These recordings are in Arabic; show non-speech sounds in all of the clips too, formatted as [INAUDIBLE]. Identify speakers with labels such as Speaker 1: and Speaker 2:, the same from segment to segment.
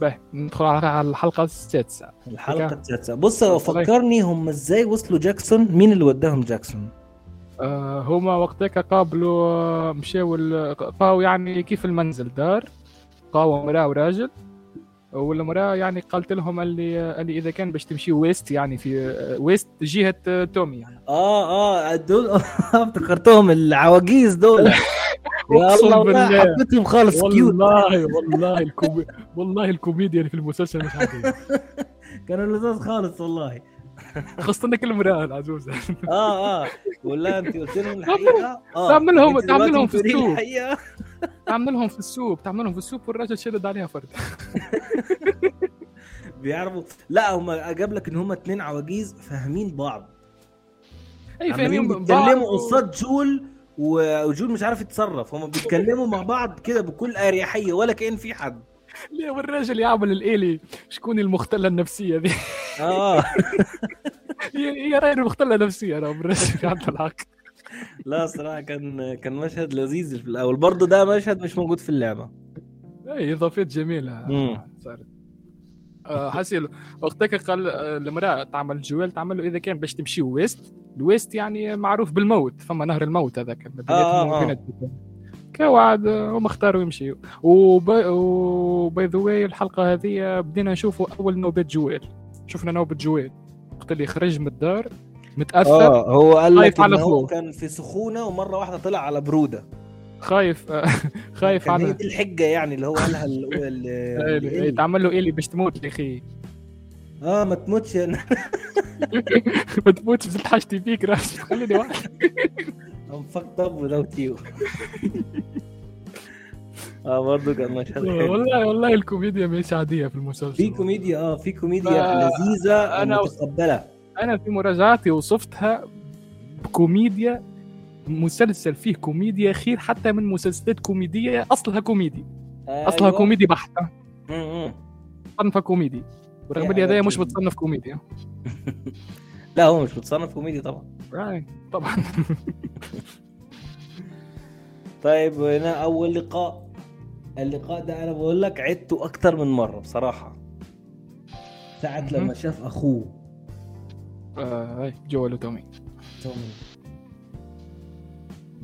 Speaker 1: باهي ندخل على الحلقة السادسة.
Speaker 2: الحلقة السادسة. بص فكرني هم إزاي وصلوا جاكسون؟ مين اللي وداهم جاكسون؟
Speaker 1: آه هما وقتك قابلوا آه، مشاو لقاو يعني كيف المنزل دار. قاو امراه وراجل والمراه يعني قالت لهم اللي اللي إذا كان باش تمشي ويست يعني في آه، ويست جهة آه، تومي يعني.
Speaker 2: آه آه دول [LAUGHS] افتكرتهم العواجيز دول. [LAUGHS] يا الله والله حبيتهم خالص.
Speaker 1: cute والله والله الكومي... والله الكوميديا اللي في المسلسل مش عاديه [LAUGHS]
Speaker 2: كانوا لذاذ خالص والله.
Speaker 1: خاصة انك المرأة العجوزة
Speaker 2: آه آه. ولا أنت قلت لهم [LAUGHS] الحقيقة؟
Speaker 1: آه. تعملهم [LAUGHS] تعملهم في السوق. تعملهم في السوق تعملهم في السوق والراجل شدد عليها فرد.
Speaker 2: بيعرفوا. لا هم جاب لك إن هم اثنين عواجيز فاهمين بعض.
Speaker 1: اي فاهمين بعض
Speaker 2: بيتكلموا قصاد جول وجول مش عارف يتصرف. هم بيتكلموا مع بعض كده بكل أريحية ولا كأن في حد.
Speaker 1: ليه والراجل يعمل الالي شكون المختلة النفسية دي؟
Speaker 2: آه. [LAUGHS]
Speaker 1: هي غير مختله نفسيا أنا بالراجل عنده الحق.
Speaker 2: لا صراحة كان كان مشهد لذيذ في الأول. برضه ده مشهد مش موجود في اللعبة.
Speaker 1: اي اضافات جميلة. صارت. آه، حسيل. وقتك قال آه، المراه تعمل جوال تعمل له إذا كان باش تمشي ويست. الويست يعني معروف بالموت فما نهر الموت هذاك.
Speaker 2: آه آه آه.
Speaker 1: كوعد هم اختاروا يمشيوا. وباي ذا واي الحلقة هذه بدينا نشوفوا أول نوبة جوال. شفنا نوبة جوال. وقت اللي خرج من الدار متأثر.
Speaker 2: آه هو قال لك على هو كان في سخونة ومرة واحدة طلع على برودة.
Speaker 1: خايف. [LAUGHS] خايف
Speaker 2: على دي الحجة يعني اللي هو قالها اللي [LAUGHS]
Speaker 1: يتعمل له إيه باش تموت يا أخي.
Speaker 2: آه ما تموتش. [LAUGHS]
Speaker 1: ما تموتش زدت حاجتي فيك راس خليني واحد.
Speaker 2: I'm fucked up without you. آه برضه كان مشهد
Speaker 1: والله والله الكوميديا مش عادية في المسلسل.
Speaker 2: في كوميديا آه في كوميديا لذيذة أنا متقبله
Speaker 1: أنا في مراجعتي وصفتها بكوميديا مسلسل فيه كوميديا خير حتى من مسلسلات كوميدية أصلها كوميدي. أيوة. أصلها كوميدي بحته صنفها كوميدي. ورغم ان هذايا مش متصنف كوميديا [LAUGHS]
Speaker 2: لا هو مش متصنف كوميدي طبعا.
Speaker 1: طبعا. [LAUGHS]
Speaker 2: طيب هنا أول لقاء. اللقاء ده أنا بقول لك عدته أكتر من مرة بصراحة. ساعة لما شاف أخوه.
Speaker 1: آه جويل تومي.
Speaker 2: تومي.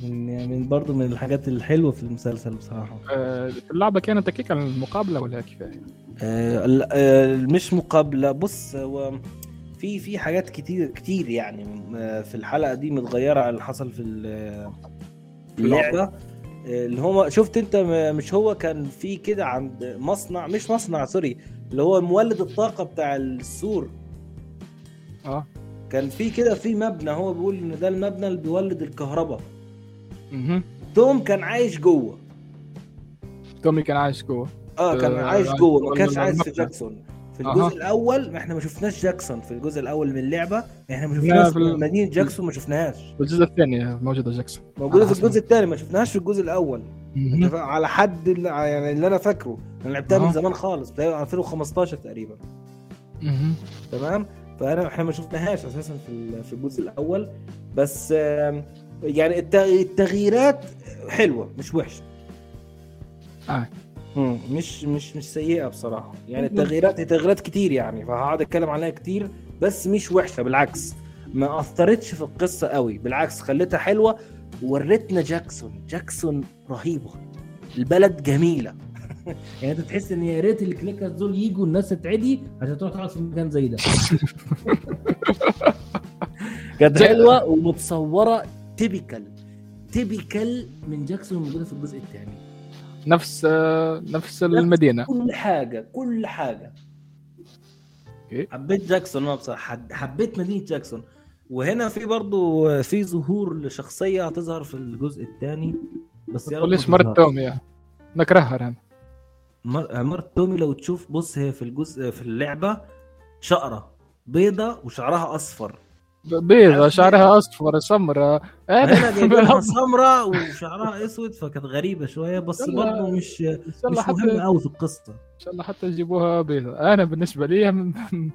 Speaker 2: من من برضه من الحاجات الحلوة في المسلسل بصراحة.
Speaker 1: آه اللعبة كانت تكيك عن المقابلة ولا كفاية؟
Speaker 2: آه آه مش مقابلة. بص هو في في حاجات كتير كتير يعني في الحلقة دي متغيرة عن اللي حصل في اللعبة. اللي هو شفت انت مش هو كان في كده عند مصنع مش مصنع سوري اللي هو مولد الطاقة بتاع السور.
Speaker 1: آه.
Speaker 2: كان في كده في مبنى هو بيقول إن ده المبنى اللي بيولد الكهرباء. توم كان عايش جوه.
Speaker 1: تومي كان عايش جوه.
Speaker 2: آه كان آه عايش جوه ما كانش عايش في جاكسون. في الجزء آه. الأول ما إحنا ما شفناش جاكسون. في الجزء الأول من اللعبة إحنا ما شفناش في مدينه جاكسون ما شفناهاش.
Speaker 1: في الجزء الثاني موجودة جاكسون.
Speaker 2: موجودة في الجزء الثاني ما شفناهاش في الجزء الأول. على حد اللي يعني اللي أنا فاكره. أنا لعبتها من زمان خالص 2015 تقريبا. تمام؟ فأنا إحنا ما شفناهاش أساسا في في الجزء الأول. بس يعني التغييرات حلوة مش وحشة.
Speaker 1: آه.
Speaker 2: مش مش مش سيئة بصراحة. يعني التغييرات هي تغييرات كتير يعني فهقعد أتكلم عليها كتير بس مش وحشة بالعكس. ما أثرتش في القصة قوي بالعكس خليتها حلوة. وريتنا جاكسون. جاكسون رهيبة. البلد جميلة. [LAUGHS] يعني أنت تحس إن يا ريت ال clickers دول يجوا الناس تعدي عشان تروح تقعد في مكان زي ده. [LAUGHS] كانت حلوة ومتصورة typical typical من جاكسون موجوده في الجزء الثاني.
Speaker 1: نفس نفس المدينة.
Speaker 2: كل حاجة كل حاجة.
Speaker 1: okay.
Speaker 2: حبيت جاكسون أنا بصراحة. حبيت مدينة جاكسون وهنا في برضه في ظهور لشخصية هتظهر في الجزء الثاني.
Speaker 1: بس يا ليش مرت تومي نكرهها أنا
Speaker 2: مرت تومي لو تشوف بص هي في الجزء في اللعبة شقرة بيضة وشعرها أصفر.
Speaker 1: بيضة شعرها أصفر سمراء
Speaker 2: أنا جايبها [LAUGHS] سمراء وشعرها أسود فكانت غريبة شوية بس برضه مش مش مهمة قوي في القصة.
Speaker 1: إن شاء الله حتى يجيبوها بيضة. أنا بالنسبة لي ما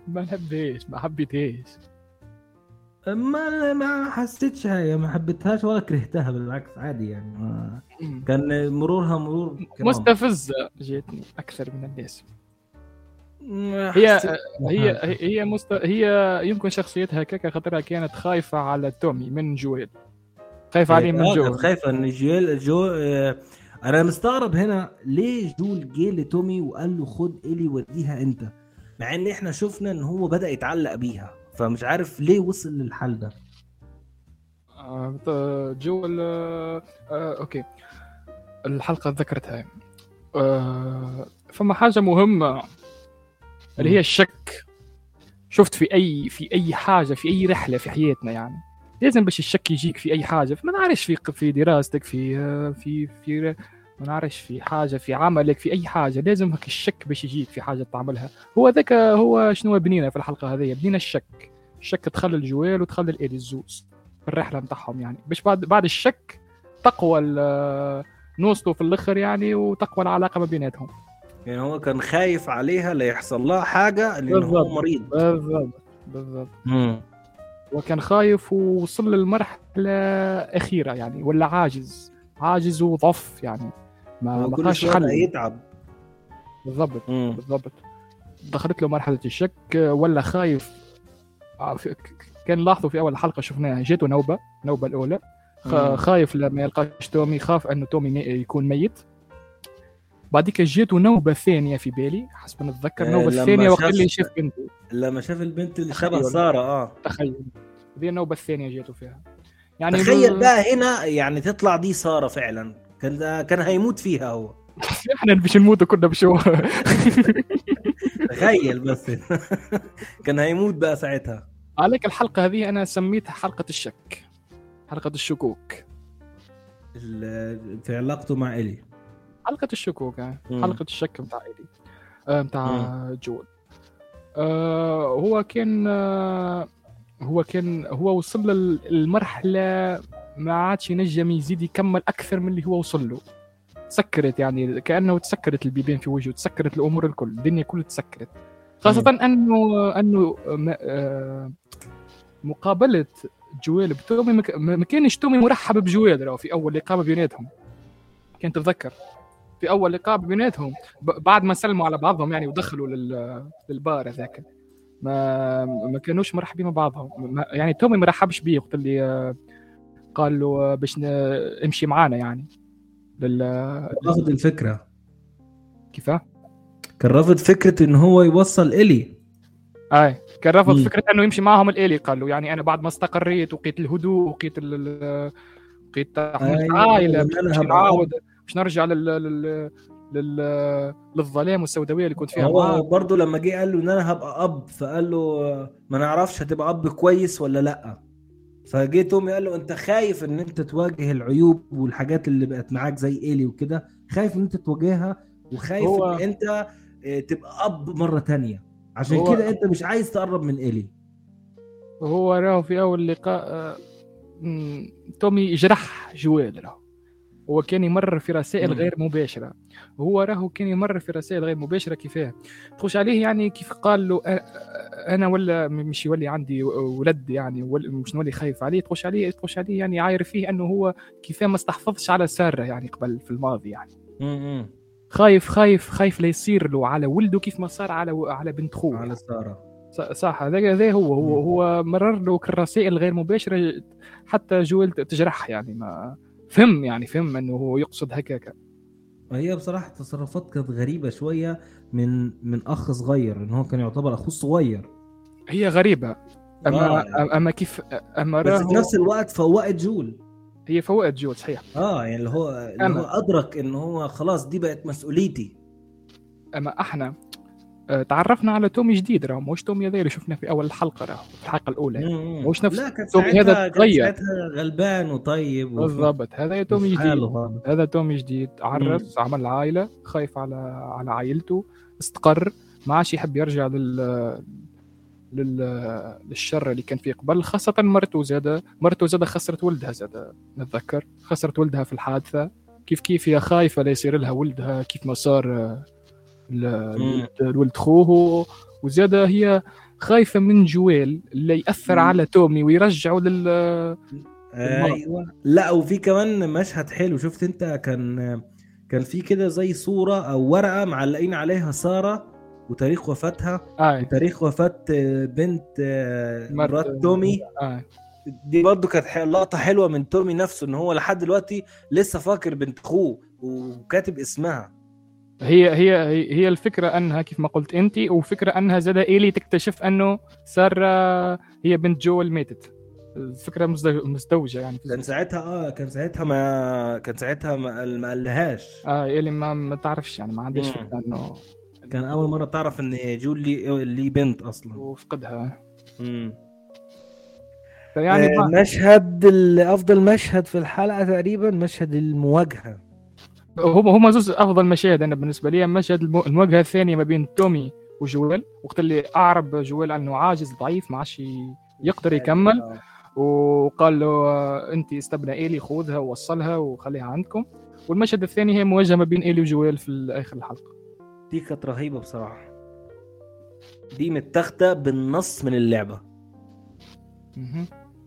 Speaker 1: [LAUGHS] نحبهاش ما حبيتهاش.
Speaker 2: ما ما حسيتش حاجة ما حبيتهاش ولا كرهتها بالعكس عادي يعني ما كان مرورها مرور
Speaker 1: مستفزة جيتني أكثر من الناس. هي هي هي مست... هي يمكن شخصيتها كيكا خاطرها كانت خايفة على تومي من جويل. خايفة عليه من جويل.
Speaker 2: خايفة إن جويل جويل آه، أنا مستغرب هنا ليه جويل جه لتومي وقال له خد إيلي وديها أنت مع إن إحنا شفنا إن هو بدأ يتعلق بيها فمش عارف ليه وصل للحل ده.
Speaker 1: آه جويل آه آه okay. الحلقة ذكرتها. آه فما حاجة مهمة. اللي هي الشك. شفت في اي في أي حاجة في أي رحلة في حياتنا يعني. لازم باش الشك يجيك في أي حاجة. ما نعرفش في في دراستك في في في ما نعرفش في حاجة في عملك في أي حاجة. لازم هيك الشك باش يجيك في حاجة تعملها. هو ذاك هو شنو بنينا في الحلقة هذه؟ بنينا الشك. الشك تخلي الجوال الايدي الزوز في الرحلة نتاعهم يعني. باش بعد بعد الشك تقوى نوصلوا في الآخر يعني وتقوى العلاقة ما بيناتهم.
Speaker 2: يعني هو كان خايف عليها لا يحصل لها حاجة لأنه هو مريض.
Speaker 1: بالضبط بالضبط. وكان خايف ووصل للمرحلة أخيرة يعني ولا عاجز عاجز وضف يعني
Speaker 2: ما ما حل. يتعب.
Speaker 1: بالضبط بالضبط. دخلت له مرحلة الشك ولا خايف. آه، كان لاحظوا في أول حلقة شفناها جاته نوبة النوبه الاولى خايف لما يلقاش تومي خاف أنه تومي يكون ميت. بعديك جاته نوبه ثانية في بالي حسب ما نتذكر نوبة ثانية وقت اللي شاف بنته.
Speaker 2: لما شاف البنت اللي شبه سارة آه.
Speaker 1: تخيل. هذه النوبة الثانية جاته فيها.
Speaker 2: يعني تخيل بقى هنا يعني تطلع دي سارة فعلا. كان كان هيموت فيها هو. [LAUGHS]
Speaker 1: إحنا مش نموت كنا بشو. [LAUGHS]
Speaker 2: تخيل بس. [LAUGHS] كان هيموت بقى ساعتها.
Speaker 1: عليك الحلقة هذه أنا سميتها حلقة الشك حلقة الشكوك.
Speaker 2: في علاقته مع إلي.
Speaker 1: حلقة الشكوك يعني. حلقة الشك بتاع الي آه بتاع جول آه هو كان آه هو كان هو وصل للمرحله ما عادش ينجم يزيد يكمل أكثر من اللي هو وصل له. تسكرت يعني كأنه تسكرت البيبان في وجهه تسكرت الأمور الكل الدنيا كلها تسكرت. خاصة أنه أنه آه، مقابلة جويل بتومي ما كانش تومي مرحب بجويل في أول لقاء بيناتهم. كنت تتذكر؟ في أول لقاء بيناتهم بعد ما سلموا على بعضهم يعني ودخلوا للبار هذاك ما ما كانوش مرحبين مع بعضهم يعني تومي ما رحبش بيه وقت اللي قال له باش امشي معانا يعني.
Speaker 2: لل رافض الفكرة.
Speaker 1: كيف؟
Speaker 2: كان رافض فكرة إن هو يوصل إلي.
Speaker 1: أي. كان رافض فكرة إنه يمشي معهم الالي قال له. يعني أنا بعد ما استقريت وقيت الهدوء وقيت ال... وقيت عائله نعاود باش نرجع لل... لل... لل... للظلام والسوداوية اللي كنت فيها.
Speaker 2: هو برضه لما جه قال له إن أنا هبقى أب فقال له ما نعرفش هتبقى أب كويس ولا لأ. فجه تومي قال له أنت خايف إن أنت تواجه العيوب والحاجات اللي بقت معاك زي إيلي وكده؟ خايف إن أنت تواجهها وخايف هو... إن أنت آه، تبقى أب مرة تانية. عشان هو... كده أنت مش عايز تقرب من إيلي.
Speaker 1: هو راه في أول لقاء آه، تومي جرح جوال راه هو كان يمرر في رسائل غير مباشرة. هو راهو كان يمرر في رسائل غير مباشرة كيفاه؟ تخش عليه يعني كيف قال له أنا ولا مش يولي عندي ولد يعني مش نولي خايف عليه. تخش عليه تخش عليه يعني عاير فيه إنه هو كيفاه ما استحفظش على ساره يعني قبل في الماضي يعني. خايف خايف خايف لا يصير له على ولده كيف ما صار على على بنت خوه
Speaker 2: على ساره.
Speaker 1: صح هذا هذا هو هو هو مرر له الرسائل الغير مباشرة حتى جويل تجرح يعني ما فهم يعني فهم إنه هو يقصد هكاك.
Speaker 2: هي بصراحة تصرفات كانت غريبة شوية من من أخ صغير إن هو كان يعتبر أخوه الصغير.
Speaker 1: هي غريبة. أما آه. أما كيف أما
Speaker 2: بس في نفس الوقت فوقت جول.
Speaker 1: هي فوقت جول صحيح.
Speaker 2: آه يعني اللي هو اللي هو أدرك إن هو خلاص دي بقت مسؤوليتي.
Speaker 1: أما أحنا تعرفنا على تومي جديد راه مش تومي هذا اللي شفناه في أول الحلقة راه في الحلقة الأولى. مش نفس تومي هذا تغير.
Speaker 2: غلبان وطيب
Speaker 1: بالضبط. هذا تومي جديد. هذا. تومي جديد. عرس عمل عائلة خايف على على عائلته استقر. ما عادش يحب يرجع لل لل... للشر اللي كان فيه قبل. خاصة مرته زادة. مرته زادة خسرت ولدها زادة نتذكر. خسرت ولدها في الحادثة. كيف كيف هي خايفة لا يصير لها ولدها؟ كيف ما صار لولد خوه وزيادة هي خايفة من جويل اللي يأثر على تومي ويرجعه لل
Speaker 2: أيوه. لا وفي كمان مشهد حلو. شفت أنت كان كان في كده زي صورة أو ورقة معلقين عليها سارة وتاريخ وفاتها
Speaker 1: آه.
Speaker 2: وتاريخ وفاة بنت آه، مرات تومي.
Speaker 1: آه.
Speaker 2: دي برضو كانت لقطة حلوة من تومي نفسه إن هو لحد دلوقتي لسه فاكر بنت أخوه وكاتب اسمها.
Speaker 1: هي هي هي الفكرة أنها كيف ما قلت انت وفكرة أنها زاد ايلي تكتشف أنه سارة هي بنت جوel ماتت. الفكرة مزدوج- مزدوجة يعني.
Speaker 2: كان ساعتها آه كان ساعتها ما كان ساعتها ما, ما قالهاش.
Speaker 1: آه ايلي ما, ما تعرفش يعني ما عندهاش. فكرة إنه
Speaker 2: كان أول مرة تعرف إن جول لي بنت أصلا.
Speaker 1: وفقدها.
Speaker 2: امم
Speaker 1: يعني ما-
Speaker 2: مشهد أفضل مشهد في الحلقة تقريبا مشهد المواجهة.
Speaker 1: هم هم زوز أفضل مشاهد أنا بالنسبة لي مشهد الم- المواجهة الثانية ما بين تومي وجويل. وقت اللي أعرب جويل إنه عاجز ضعيف ما عادش يقدر يكمل. وقال له آه، أنت استبنى إيلي خذها ووصلها وخليها عندكم. والمشهد الثاني هي مواجهة ما بين إيلي وجويل في آخر الحلقة.
Speaker 2: دي كانت رهيبة بصراحة. دي متاخدة بالنص من
Speaker 1: اللعبة.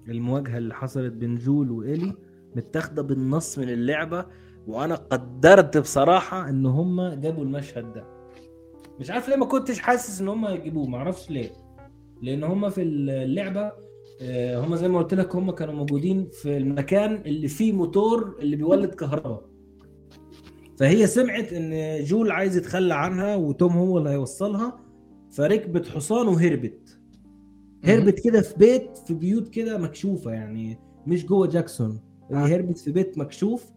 Speaker 2: المواجهة اللي حصلت بين جول وإيلي متاخدة بالنص من اللعبة. وأنا قدرت بصراحة إن هم جابوا المشهد ده. مش عارف ليه ما كنتش حاسس إن هم يجيبوه ما أعرفش ليه. لأن هم في اللعبة آه، هم زي ما قلت لك هم كانوا موجودين في المكان اللي فيه موتور اللي بيولد كهرباء. فهي سمعت إن جول عايز يتخلى عنها وتوم هو اللي هيوصلها فركبت حصان وهربت. هربت كده في بيت في بيوت كده مكشوفة يعني مش جوه جاكسون.
Speaker 1: آه.
Speaker 2: هربت في بيت مكشوف.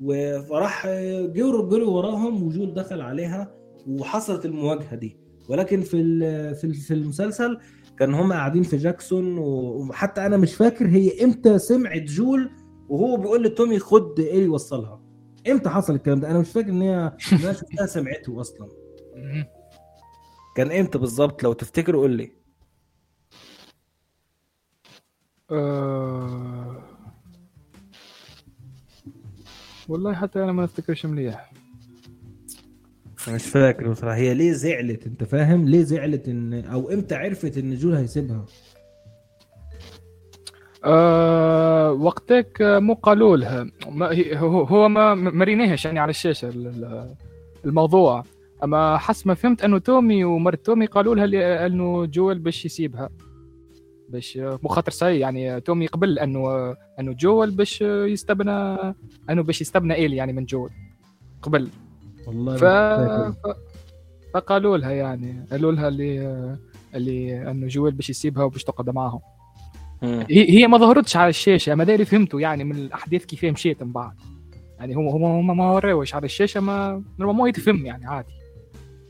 Speaker 2: و- فراح جروا جروا وراهم وجول دخل عليها وحصلت المواجهة دي. ولكن في ال- في في المسلسل كان هم قاعدين في جاكسون وحتى أنا مش فاكر هي إمتى سمعت جول وهو بيقول لتومي خد إيه وصلها إمتى حصل الكلام ده؟ أنا مش فاكر إن هي أنا شفتها سمعته
Speaker 1: أصلا.
Speaker 2: كان إمتى بالظبط؟ لو تفتكر قول لي
Speaker 1: والله حتى أنا ما أفتكرش مليح.
Speaker 2: مش فاكر بصراحة. هي ليه زعلت؟ أنت فاهم؟ ليه زعلت إن أو إمتى عرفت إن جول هيسيبها؟
Speaker 1: آه وقتك مو قالوا لها ما هو ما ما ريناهش يعني على الشاشة ال- ال- الموضوع. أما حسب ما فهمت أنه تومي ومرت تومي قالوا لها إنه جويل باش يسيبها. باش مو خاطر صحيح يعني تومي قبل أنه أنه جويل باش يستبنى أنه باش يستبنى ايلي يعني من جويل قبل.
Speaker 2: والله
Speaker 1: ف... ف... فقالوا لها يعني قالوا لها اللي اللي أنه جويل باش يسيبها وباش تقعد معاهم. هي هي ما ظهرتش على الشاشة ما داري فهمتوا يعني من الأحداث كيف مشيت من بعد. يعني هم هم هم ما وراوش على الشاشة ما ما يتفهم يعني عادي.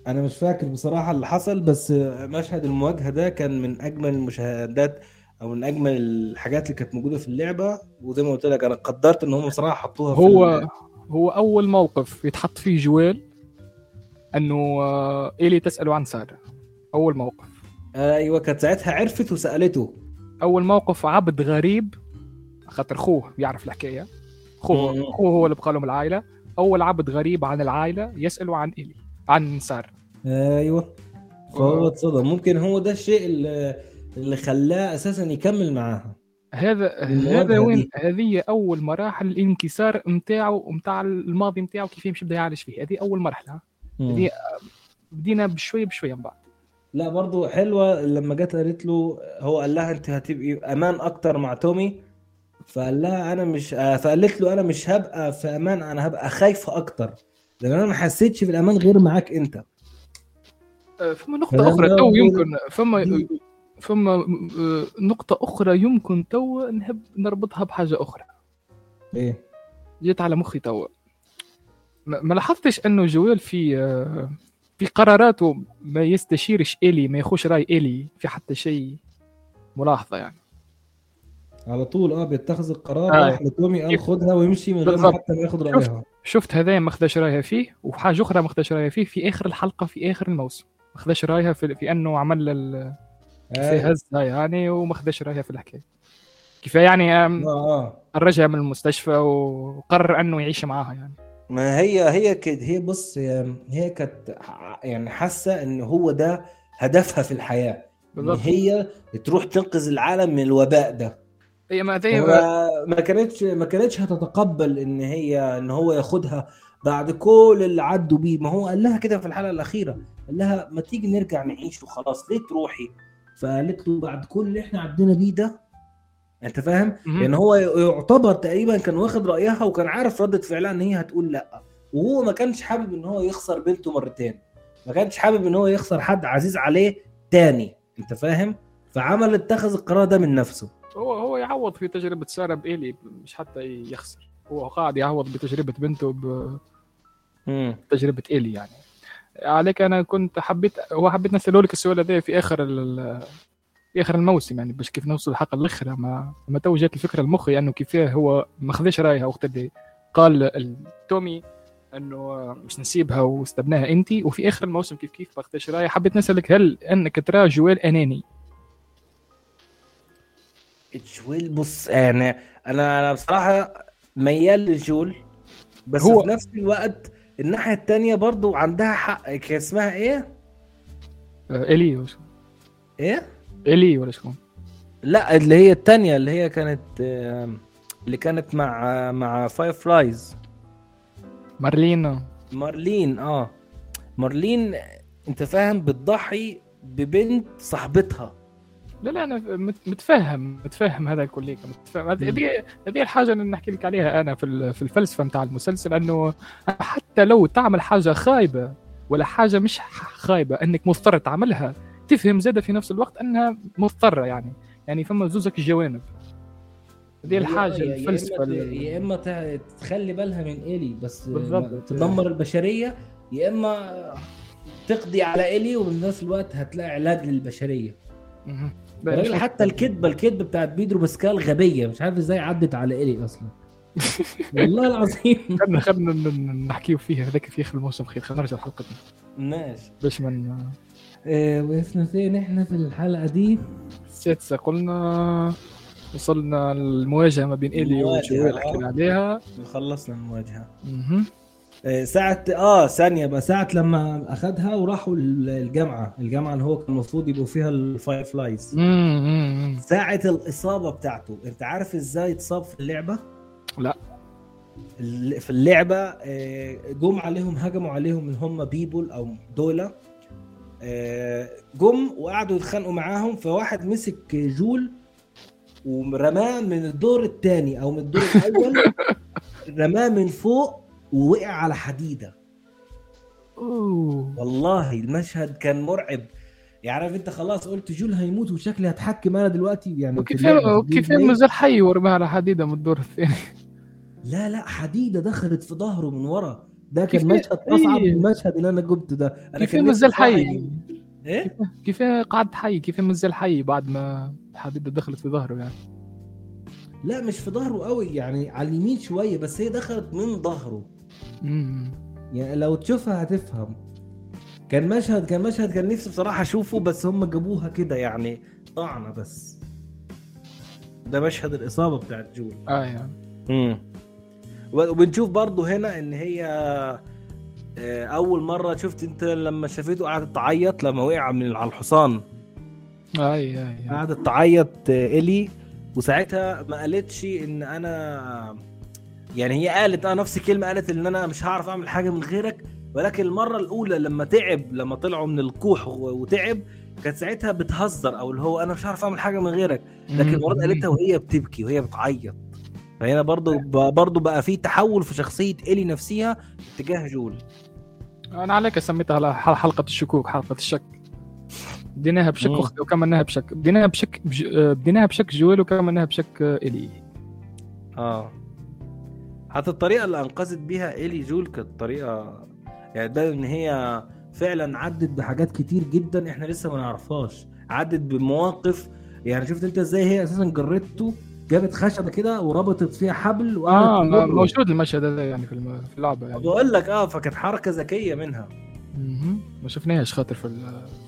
Speaker 2: أنا مش فاكر بصراحة اللي حصل بس مشهد المواجهة ده كان من أجمل المشاهدات أو من أجمل الحاجات اللي كانت موجودة في اللعبة. وزي ما قلت لك أنا قدرت إن هم بصراحة حطوها في
Speaker 1: هو
Speaker 2: ال-
Speaker 1: هو أول موقف يتحط فيه جويل إنه آه، إيلي تسأله عن ساره أول موقف.
Speaker 2: أيوه كانت ساعتها عرفت وسألته.
Speaker 1: أول موقف عبد غريب خاطر خوه بيعرف الحكاية. خوه
Speaker 2: مم.
Speaker 1: خوه هو اللي بقى لهم العائلة. أول عبد غريب عن العائلة يسأله عن إيلي عن ساره
Speaker 2: أيوه. فهو اتصدم. ممكن هو ده الشيء اللي اللي خلاه أساسا يكمل معاها.
Speaker 1: هذا هذا وين. هذه أول مراحل الانكسار نتاعو ونتاع الماضي نتاعو كيف يمشي بدا يعالج فيه. هذه أول مرحلة. هذه بدينا بشويه بشويه من بعد.
Speaker 2: لا برضو حلوة. لما جت قالت له هو قال لها أنت هتبقي أمان أكتر مع تومي. فقال لها أنا مش آه، فقالت له أنا مش هبقى في أمان أنا هبقى خايفة أكتر. لأن أنا ما حسيتش بالأمان غير معاك أنت.
Speaker 1: آه، فما نقطة
Speaker 2: فلما
Speaker 1: أخرى تو يمكن فما
Speaker 2: دي-
Speaker 1: فما آه، نقطة أخرى يمكن تو نحب نربطها بحاجة أخرى
Speaker 2: إيه
Speaker 1: جيت على مخي تو ما لاحظتش أنه جويل في آه، في قراراته ما يستشيرش الي ما يخوش رأي الي في حتى شيء ملاحظة يعني
Speaker 2: على طول آه بيتخذ القرار
Speaker 1: آه.
Speaker 2: لتومي خدها ويمشي من غير. حتى ما ياخد. رأيها
Speaker 1: شفت هذا ما خداش رأيها فيه وحاجة أخرى ما خداش رأيها فيه في آخر الحلقة في آخر الموسم ما رايها في, في انه عمل ال-
Speaker 2: آه.
Speaker 1: هزها يعني وما خداش رايها في الحكاية. كيف يعني أم،
Speaker 2: آه آه.
Speaker 1: خرجها من المستشفى وقرر انه يعيش معاها يعني.
Speaker 2: ما هي هي كده هي بص هي, كانت يعني حاسة إن هو ده هدفها في الحياة. إن
Speaker 1: بالضبط.
Speaker 2: هي تروح تنقذ العالم من الوباء ده.
Speaker 1: هي زي
Speaker 2: ما ما كانتش ما كانتش هتتقبل إن هي إن هو ياخدها بعد كل اللي عدوا بيه. ما هو قال لها كده في الحلقة الأخيرة. قال لها ما تيجي نرجع نعيش وخلاص. ليه تروحي؟ فقالت له بعد كل اللي إحنا عدينا بيه ده أنت فاهم؟
Speaker 1: مهم.
Speaker 2: يعني هو يعتبر تقريبا كان واخد رأيها وكان عارف ردة فعلها إن هي هتقول لأ. وهو ما كانش حابب إن هو يخسر بنته مرتين. ما كانش حابب إن هو يخسر حد عزيز عليه تاني. أنت فاهم؟ فعمل اتخذ القرار ده من نفسه.
Speaker 1: هو هو يعوض في تجربة سارة بإيلي مش حتى يخسر. هو قاعد يعوض بتجربة بنته بتجربه ايلي يعني. عليك أنا كنت حبيت هو حبيت نساله لك السؤال هذا في آخر ال- في آخر الموسم يعني باش كيف نوصل الحلقة الاخرى ما ما تو جات الفكرة لمخي أنه كيفاه هو ما خذاش رأيها وقت اللي قال ال- تومي أنه مش نسيبها واستبناها انت. وفي آخر الموسم كيف كيف ما خذاش رأيها. حبيت نسألك هل أنك ترى جويل أناني؟
Speaker 2: جويل بص أنا أنا أنا بصراحة ميال لجول بس
Speaker 1: هو
Speaker 2: في نفس الوقت الناحية التانية برضو عندها حق كان اسمها إيه؟
Speaker 1: آه، الي وش
Speaker 2: إيه؟
Speaker 1: الي ولا شكون؟
Speaker 2: لا اللي هي التانية اللي هي كانت آم، اللي كانت مع مع Fireflies
Speaker 1: مارلين
Speaker 2: مارلين آه. مارلين أنت فاهم بتضحي ببنت صاحبتها.
Speaker 1: لا لا أنا مت- متفهم متفهم هذا الكل متفهم. هذه هذه- الحاجة اللي نحكي لك عليها أنا في في الفلسفة نتاع المسلسل أنه حتى لو تعمل حاجة خايبة ولا حاجة مش خايبة أنك مضطر تعملها تفهم زادة في نفس الوقت أنها مضطرة يعني. يعني فما زوزك الجوانب هذه الحاجة
Speaker 2: يا-
Speaker 1: الفلسفة
Speaker 2: يا إما تخلي بالها من إيلي بس
Speaker 1: بالضبط.
Speaker 2: تدمر البشرية يا إما تقضي على إيلي وفي نفس الوقت هتلاقي علاج
Speaker 1: للبشرية.
Speaker 2: الراجل حتى الكذبة الكذبة بتاعت بيدرو باسكال غبية مش عارف إزاي عدت على ايلي أصلا. [LAUGHS] والله العظيم.
Speaker 1: خلنا خلنا ن- نحكيو فيها هذاك في آخر الموسم خير. خلينا نرجع حلقتنا
Speaker 2: ماشي.
Speaker 1: باش من
Speaker 2: إيه فين إحنا في الحلقة دي.
Speaker 1: السادسه قلنا وصلنا المواجهه ما بين
Speaker 2: إلي
Speaker 1: وجويل
Speaker 2: آه.
Speaker 1: حكينا عليها.
Speaker 2: خلصنا المواجهة. ساعة آه ثانية بقى ساعة لما أخدها وراحوا ال- الجامعة، الجامعة اللي هو كان المفروض يبقوا فيها
Speaker 1: ال Fireflies.
Speaker 2: ساعة الإصابة بتاعته، أنت عارف إزاي اتصاب في اللعبة؟
Speaker 1: لا.
Speaker 2: في اللعبة آه، جم عليهم هجموا عليهم اللي هم بيبول أو دولة آه، جم وقعدوا يتخانقوا معاهم فواحد مسك جول ورماه من الدور الثاني أو من الدور الأول [LAUGHS] رماه من فوق ووقع على حديدة.
Speaker 1: أوه.
Speaker 2: والله المشهد كان مرعب. يعني عارف أنت خلاص قلت جول هيموت وشكلي هتحكم أنا دلوقتي يعني
Speaker 1: وكيف
Speaker 2: اللعبة.
Speaker 1: كيف
Speaker 2: ليه؟
Speaker 1: مازال حي ورماها على حديدة من الدور الثاني.
Speaker 2: لا لا حديدة دخلت في ظهره من ورا. ده كان مشهد أصعب
Speaker 1: إيه.
Speaker 2: من المشهد اللي أنا جبته ده. أنا
Speaker 1: كيف
Speaker 2: بصراحة
Speaker 1: حي.
Speaker 2: يجيب- إيه؟
Speaker 1: كيف قعد حي كيف مازال حي بعد ما الحديده دخلت في ظهره يعني.
Speaker 2: لا مش في ظهره قوي يعني على اليمين شوية بس هي دخلت من ظهره. يعني لو تشوفها هتفهم. كان مشهد كان مشهد كان نفسي بصراحة أشوفه بس هم جابوها كده يعني طعنة بس. ده مشهد الإصابة بتاعت جول
Speaker 1: آه يعني.
Speaker 2: امم وبنشوف برضو هنا إن هي آه، أول مرة شفت أنت لما شافته قعدت تعيط لما وقع من على الحصان.
Speaker 1: أي أي
Speaker 2: قعدت تعيط آه، الي وساعتها ما قالتش إن أنا يعني هي قالت آه نفس الكلمة قالت إن أنا مش هعرف أعمل حاجة من غيرك. ولكن المرة الأولى لما تعب لما طلعوا من الكوخ و- وتعب كانت ساعتها بتهزر أو اللي هو أنا مش هعرف أعمل حاجة من غيرك. لكن دي قالتها وهي بتبكي وهي بتعيط. فهنا برضو برضو بقى في تحول في شخصية الي نفسها تجاه جول.
Speaker 1: أنا عليك سميتها حلقة الشكوك حلقة الشك. بديناها بشك. أختي وكملناها بشك. بديناها بشك بج... آه، بديناها بشك جويل وكملناها بشك الي
Speaker 2: آه. حتى الطريقة اللي أنقذت بيها الي جول كانت طريقه يعني ده إن هي فعلا عدت بحاجات كتير جدا إحنا لسه ما نعرفهاش عدت بمواقف يعني شفت أنت إزاي هي أساسا جرته جابت خشبة كده وربطت فيها حبل
Speaker 1: آه
Speaker 2: وقعدت تجره.
Speaker 1: موجود المشهد هذا يعني في اللعبة يعني
Speaker 2: بقول لك آه فكانت حركة ذكية منها.
Speaker 1: ما شفناهاش خاطر في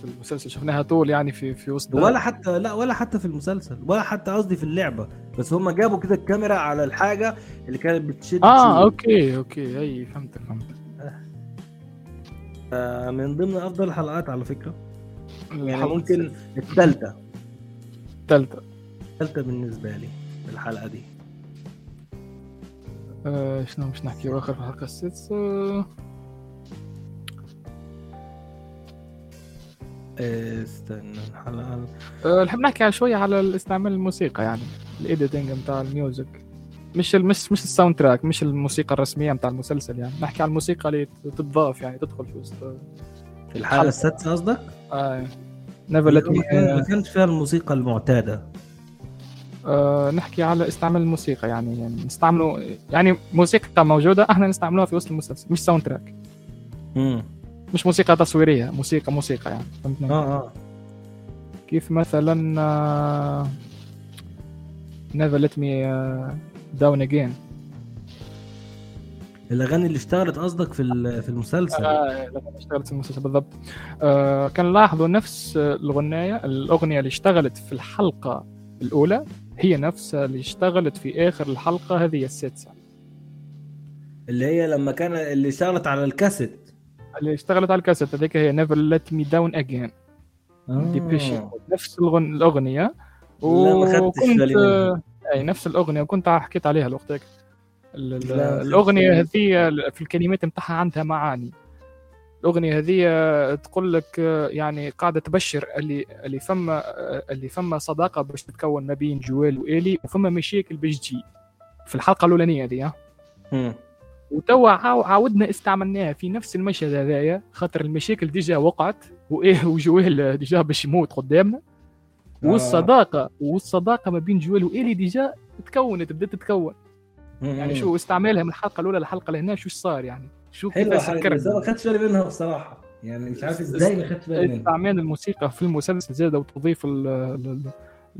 Speaker 1: في المسلسل. شفناها طول يعني في في وسط
Speaker 2: ولا حتى لا ولا حتى في المسلسل. ولا حتى قصدي في اللعبة. بس هم جابوا كده الكاميرا على الحاجة اللي كانت بتشد آه.
Speaker 1: أوكي أوكي. أي فهمتك فهمتك.
Speaker 2: آه، من ضمن أفضل الحلقات على فكرة. يعني ممكن الثالثه
Speaker 1: الثالثه
Speaker 2: الثالثه بالنسبة لي الحلقة دي.
Speaker 1: آه شنو مش نحكي اخر في الحلقة السادسة؟
Speaker 2: استنى الحلقة
Speaker 1: أه نحب نحكي على شوية على استعمال الموسيقى يعني ال editing بتاع ال music. مش مش مش ال soundtrack مش الموسيقى الرسمية بتاع المسلسل يعني نحكي على الموسيقى اللي تتضاف يعني تدخل في وسط
Speaker 2: في الحلقة السادسة قصدك؟
Speaker 1: آه Never Let
Speaker 2: ما كانش فيها الموسيقى المعتادة.
Speaker 1: آه نحكي على استعمال الموسيقى يعني, يعني نستعملوا يعني موسيقى موجودة إحنا نستعملوها في وسط المسلسل مش soundtrack
Speaker 2: امم
Speaker 1: مش موسيقى تصويرية موسيقى موسيقى يعني. فهمتني؟
Speaker 2: آه آه.
Speaker 1: كيف مثلا Never Let Me Down Again
Speaker 2: الأغاني اللي اشتغلت قصدك في في المسلسل؟
Speaker 1: آه الأغاني اشتغلت في المسلسل بالضبط. آه كان لاحظوا نفس الغنايه الأغنية اللي اشتغلت في الحلقة الأولى هي نفسها اللي اشتغلت في آخر الحلقة هذه السادسة.
Speaker 2: اللي هي لما كان اللي اشتغلت على الكاسيت.
Speaker 1: اللي اشتغلت على الكاسيت هذيك هي Never Let Me Down Again Depeche نفس الغن...
Speaker 2: الأغنية. منها.
Speaker 1: أي نفس الأغنية. وكنت حكيت عليها الوقت الأغنية هذه في الكلمات نتاعها عندها معاني. الأغنية هذه تقول لك يعني قاعدة تبشر اللي اللي فما اللي فما صداقة باش تتكون ما بين جوال وآلي وفما مشاكل باش تجي. في الحلقة الأولانية ها؟ وتوا عاودنا استعملناها في نفس المشهد هذايا خاطر المشاكل déjà وقعت وإيه [LAUGHS] وجوال déjà باش يموت قدامنا. والصداقه والصداقة ما بين جوال والي déjà تكونت بدات تتكون. يعني شو استعمالها من الحلقة الأولى للحلقة لهنا شو صار يعني؟ شو
Speaker 2: حاجة بس ما خدتش بالي منها بصراحه يعني مش عارف إزاي ما خدتش بالي منها.
Speaker 1: استعمال الموسيقى في المسلسل زياده وتضيف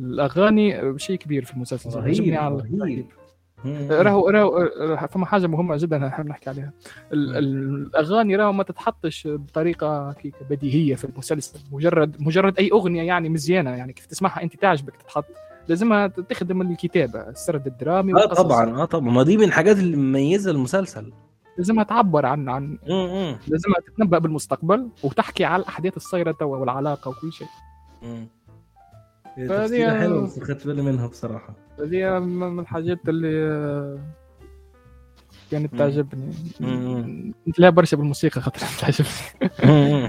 Speaker 1: الأغاني شيء كبير في المسلسل
Speaker 2: رهيب رهيب.
Speaker 1: راهو راهو فما حاجة مهمة جدا نحب نحكي عليها. الأغاني راهو ما تتحطش بطريقة بديهيه في المسلسل. مجرد مجرد أي أغنية يعني مزيانة يعني. كيف تسمعها أنت تعجبك تتحط. لازمها تخدم الكتابة السرد الدرامي
Speaker 2: آه طبعا آه طبعا. ما دي من الحاجات اللي مميزه المسلسل
Speaker 1: لازمها تعبر عن عن لازمها تتنبأ بالمستقبل وتحكي على الأحداث الصايرة توا والعلاقة وكل شيء.
Speaker 2: فهذه حلوة بس خدت بالي منها بصراحة.
Speaker 1: هذه من الحاجات اللي كانت تعجبني انت لا برشا بالموسيقى خاطر [LAUGHS] تعجبني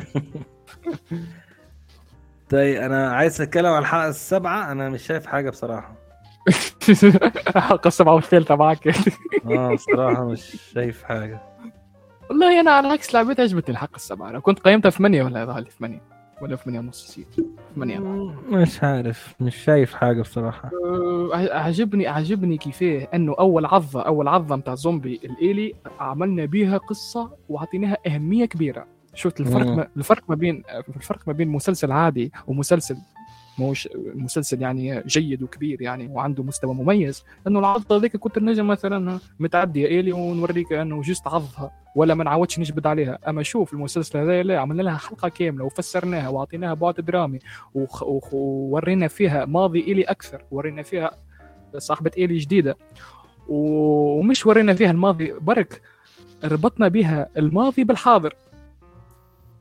Speaker 2: طيب أنا عايز أتكلم عن الحلقة السابعة. أنا مش شايف حاجة بصراحة. [LAUGHS]
Speaker 1: الحلقة السابعة والثالثة معك
Speaker 2: آه بصراحة مش شايف حاجة.
Speaker 1: والله أنا على عكس لعبتها عجبتني الحلقة السابعة. أنا كنت قيمتها 8 ولا لي 8 ولا 8 ونص سيت 8
Speaker 2: مش عارف مش شايف حاجة بصراحة.
Speaker 1: عجبني عجبني كيفاه إنه أول عضه أول عضه نتاع زومبي الالي عملنا بيها قصة وعطيناها أهمية كبيرة. شفت الفرق ما الفرق ما بين الفرق ما بين مسلسل عادي ومسلسل مش مسلسل يعني جيد وكبير يعني وعنده مستوى مميز انه العضه ذيك كنت نجم مثلا متعديه إلي ونوريك إنه just عضها ولا ما نعاودش نجبد عليها. أما شوف المسلسل هذا لا عملنا لها حلقة كاملة وفسرناها وأعطيناها بعد درامي وورينا فيها ماضي إلي أكثر ورينا فيها صاحبة إلي جديدة ومش ورينا فيها الماضي برك ربطنا بها الماضي بالحاضر.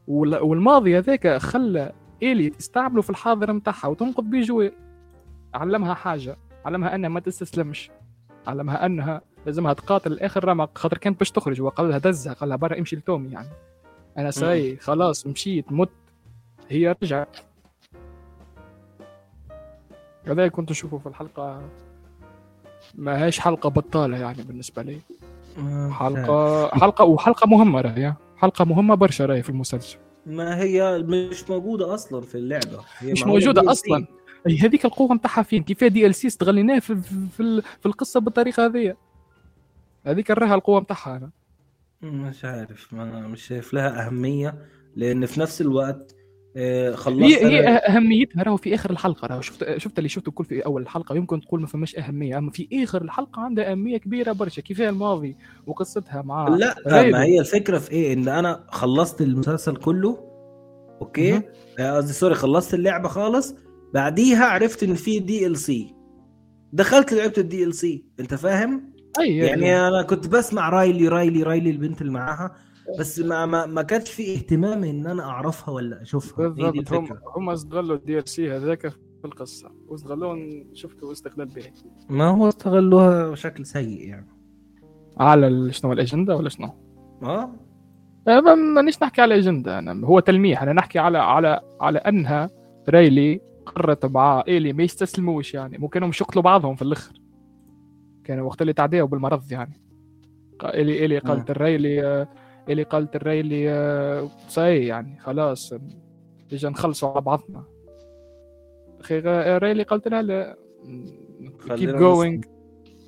Speaker 1: والماضي هذاك خلى إيلي تستعمله في الحاضر نتاعها وتنقذ بيه جويل علمها حاجة. علمها أنها ما تستسلمش. علمها أنها لازمها تقاتل الآخر رمق خاطر كانت باش تخرج وقال لها دزها قال لها برا امشي لتومي يعني. أنا ساي خلاص مشيت مت. هي رجعت. هذا كنت أشوفه في الحلقة. ما هيش حلقة بطالة يعني بالنسبة لي. حلقة حلقة وحلقة مهمة راهي حلقة مهمة برشا راهي في المسلسل.
Speaker 2: ما هي مش موجودة أصلا في اللعبة.
Speaker 1: هي مش موجودة أصلا. هي هذيك القوة نتاعها فين؟ كيف دي ال سي استغليناه في, في, في القصة بالطريقة هذه هذيك راها القوة نتاعها أنا.
Speaker 2: مش عارف ما مش شايف لها أهمية لأن في نفس الوقت خلصت
Speaker 1: هي هي أهميتها راهو في آخر الحلقة راهو. شفت شفت اللي شفته كل في أول الحلقة. يمكن تقول ما فماش أهمية. أما في آخر الحلقة عندها أهمية كبيرة برشا. كيفاه الماضي وقصتها مع
Speaker 2: لا غيره. ما هي الفكرة في إيه؟ إن أنا خلصت المسلسل كله. أوكي؟ قصدي sorry خلصت اللعبة خالص. بعديها عرفت إن في DLC دخلت لعبت ال DLC أنت فاهم؟
Speaker 1: أي
Speaker 2: يعني أي. أنا كنت بسمع رايلي رايلي رايلي البنت اللي معاها. بس ما ما, ما كانش في اهتمام إن أنا أعرفها ولا أشوفها.
Speaker 1: بالضبط. هم هم استغلوا ال DLC هذاك في القصة. واستغلوه شفته استغلال به.
Speaker 2: ما هو استغلوها بشكل سيء يعني.
Speaker 1: على شنو الأجندة ولا شنو؟
Speaker 2: آه.
Speaker 1: مانيش نحكي على اجنده أنا هو تلميح. أنا نحكي على على على أنها ريلي قررت مع ايلي ما يستسلموش يعني. ممكن هم يقتلوا بعضهم في الأخر. كانوا وقت اللي تعديوا بالمرض يعني. ايلي ايلي قالت الريلي ايلي قالت الريلي صحيح يعني خلاص نجي نخلصوا على بعضنا. أخي ريلي قالت لها لا. keep going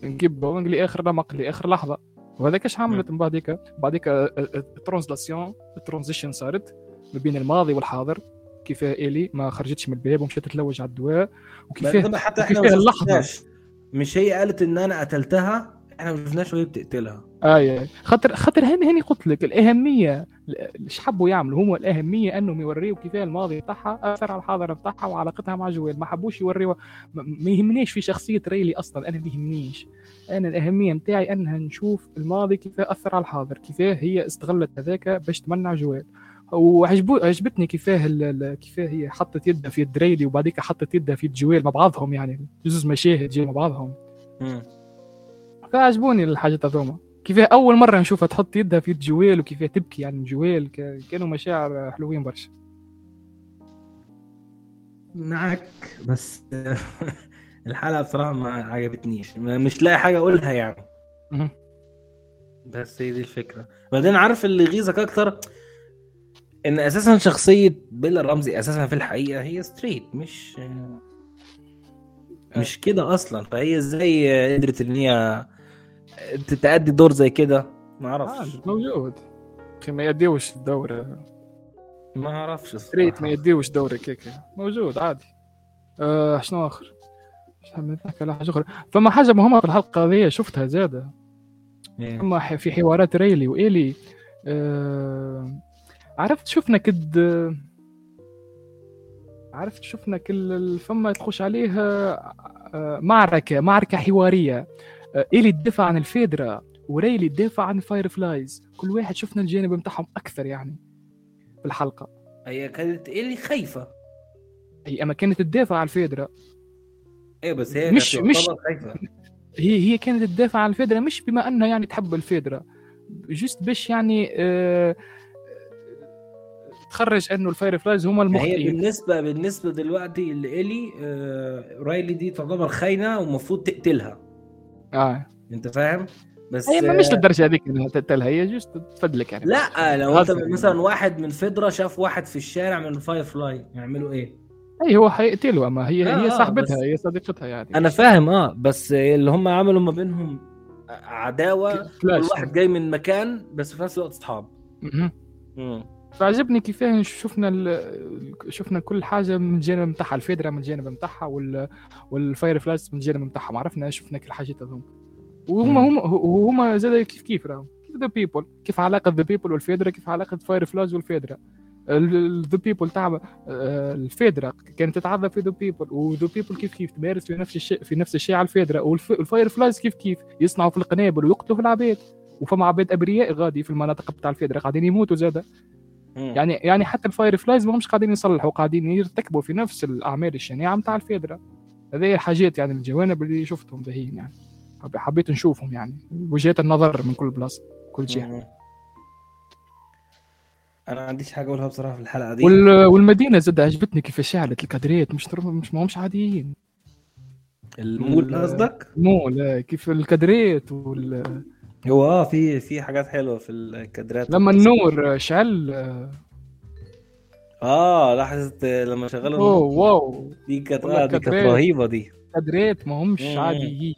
Speaker 1: ن keep going لآخر رمق لآخر لحظة. وهذاك إيش عملت؟ من بعديك بعديك ال transition ال transition صارت ما بين الماضي والحاضر. كيف ايلي ما خرجتش من الباب ومشات تتلوج على الدواء
Speaker 2: وكيف حتى إحنا اللحظة؟ مش هي قالت إن أنا قتلتها؟ إحنا ما شفناش وهي بتقتلها.
Speaker 1: آي خاطر خاطر هاني هاني قلت لك الأهمية إيش حبوا يعملوا هم الأهمية أنهم يوريوا كيف الماضي بتاعها اثر على الحاضر بتاعها وعلاقتها مع جويل. ما حبوش يوريوا ما يهمنيش في شخصية ريلي أصلا أنا ما يهمنيش. أنا الأهمية نتاعي أنها نشوف الماضي كيف أثر على الحاضر كيف هي استغلت هذاك باش تمنع جويل. وعجبو عجبتني كيفاه كيفاه هي حطت يدها في يد ريلي وبعديك حطت يدها في يد جويل مع بعضهم يعني. جزء مشاهد جاي مع بعضهم. فعجبوني الحاجات هذوما. كيف أول مرة نشوفها تحط يدها في يد جويل وكيف تبكي يعني جويل كانوا مشاعر حلوين برشا.
Speaker 2: معك بس [LAUGHS] الحلقة بصراحة ما عجبتنيش. مش لاقي حاجة أقولها يعني. بس هي دي الفكرة. بعدين عارف اللي يغيظك أكتر؟ إن أساسا شخصية بيلا رمزي أساسا في الحقيقة هي straight مش مش كده أصلا. فهي إزاي قدرت إن هي تأدي دور زي كده؟ ما أعرفش.
Speaker 1: آه موجود. أخي ما يديوش الدور
Speaker 2: ما أعرفش
Speaker 1: straight ما يديوش دور كيكة. موجود عادي. آه شنو آخر؟ على حاجة أخرى. فما حاجة مهمة في الحلقة هذه شفتها زاده
Speaker 2: إيه.
Speaker 1: اما في حوارات ريلي وإيلي. آه عرفت شفنا كد عرفت شفنا كل فما تخش عليه آه، معركة معركة حوارية. إيلي تدافع عن ال FEDRA وريلي تدافع عن ال Fireflies كل واحد شفنا الجانب بتاعهم أكثر يعني في الحلقة
Speaker 2: هي كانت إيلي خايفة.
Speaker 1: هي أما كانت تدافع عن ال
Speaker 2: FEDRA. إيه بس هي
Speaker 1: مش مش خايفة. [LAUGHS] هي هي كانت تدافع عن ال FEDRA مش بما أنها يعني تحب ال FEDRA. just باش يعني آه تخرج إنه ال Fireflies هم المخطئين.
Speaker 2: هي بالنسبة بالنسبة دلوقتي لإيلي آه رايلي دي تعتبر خاينة ومفروض تقتلها.
Speaker 1: آه.
Speaker 2: أنت فاهم؟
Speaker 1: بس هي مش للدرجة هذيك إنها تقتلها هي just تفدلك يعني.
Speaker 2: لا لو أنت مثلا واحد من FEDRA شاف واحد في الشارع من ال Firefly يعملوا إيه؟
Speaker 1: أي هو حيقتله أما هي آه هي صاحبتها هي صديقتها يعني.
Speaker 2: أنا فاهم آه بس اللي هم عملوا ما بينهم عداوة كل واحد جاي من مكان بس في نفس الوقت أصحاب.
Speaker 1: فعجبني كيفاه. شفنا شفنا كل حاجة من الجانب نتاعها ال FEDRA من الجانب نتاعها وال... وال Fireflies من الجانب نتاعهم عرفنا شفنا كل الحاجات هذوما وهما هم هما زاد كيف كيف راهم؟ كيف the people كيف علاقة the people وال FEDRA كيف علاقة Fireflies وال FEDRA the people تاع ال FEDRA كانت تتعذب في the people و the people كيف كيف تمارس في نفس الشيء في نفس الشيء على ال FEDRA وال Fireflies كيف كيف؟ يصنعوا في القنابل ويقتلوا في العباد. وفما عباد أبرياء غادي في المناطق بتاع ال FEDRA قاعدين يموتوا زاده يعني يعني حتى ال Fireflies ما همش قاعدين يصلحوا قاعدين يرتكبوا في نفس الأعمال الشنيعة نتاع ال FEDRA. هذه الحاجات يعني الجوانب اللي شفتهم باهيين يعني. حبيت نشوفهم يعني. وجهات النظر من كل بلاصة كل جهة.
Speaker 2: أنا ما عنديش حاجة أقولها بصراحة في الحلقة دي.
Speaker 1: وال... والمدينة زاد عجبتني كيف شعلت الكادريات مش مش ما همش عاديين.
Speaker 2: المول قصدك؟
Speaker 1: المول كيف الكادريات وال
Speaker 2: هو آه في في حاجات حلوة في الكادرات
Speaker 1: لما النور شعل
Speaker 2: آه لحظه لما شغلوا
Speaker 1: oh wow.
Speaker 2: دي كانت آه دي كانت رهيبة. دي.
Speaker 1: كادرات ما همش عاديين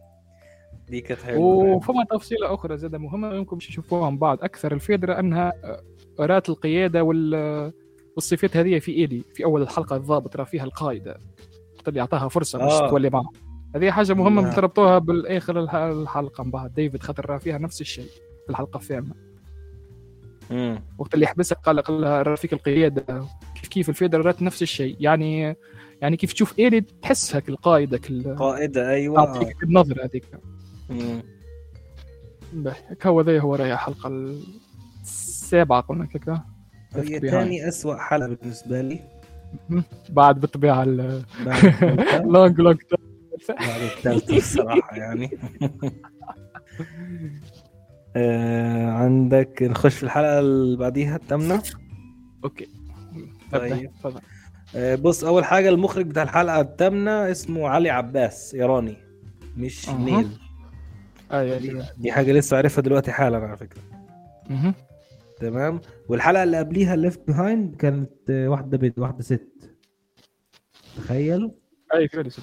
Speaker 1: [LAUGHS]
Speaker 2: دي كانت حلوة.
Speaker 1: وفما تفصيلة أخرى زاد مهمة يمكن باش نشوفوها من بعد أكثر ال FEDRA أنها رات القيادة وال والصفات هذه في ايلي في أول الحلقة الضابط راه فيها القائده اللي أعطاها فرصة باش آه. تولي معه. هذه حاجة مهمة نعم. تربطوها بالاخر الحلقة من بعد ديفيد خاطر فيها نفس الشيء في الحلقة الثامنه وقت اللي حبسها قال لها راهو فيك القيادة. كيف كيف ال FEDRA رات نفس الشيء. يعني يعني كيف تشوف ايلي تحسها كالقائده
Speaker 2: القائده أيوه.
Speaker 1: تعطيك النظرة هذيك. هو ذي هو راهي الحلقة السابعة قلنا كذا
Speaker 2: هي ثاني اسوء حلقة بالنسبة لي.
Speaker 1: بعد بالطبيعة Long Long [LAUGHS] [LAUGHS]
Speaker 2: بعد الثالثة الصراحة يعني. [LAUGHS] آه عندك نخش في الحلقة اللي بعديها الثامنه
Speaker 1: okay.
Speaker 2: طيب. آه بص أول حاجة المخرج بتاع الحلقة الثامنه اسمه علي عباس إيراني مش أه. نيل.
Speaker 1: أيوه
Speaker 2: دي, دي حاجة لسه عارفها دلوقتي حالا على فكرة.
Speaker 1: أها.
Speaker 2: تمام. والحلقة اللي قبليها Left Behind كانت واحدة بيت واحدة ست. تخيل.
Speaker 1: اي ست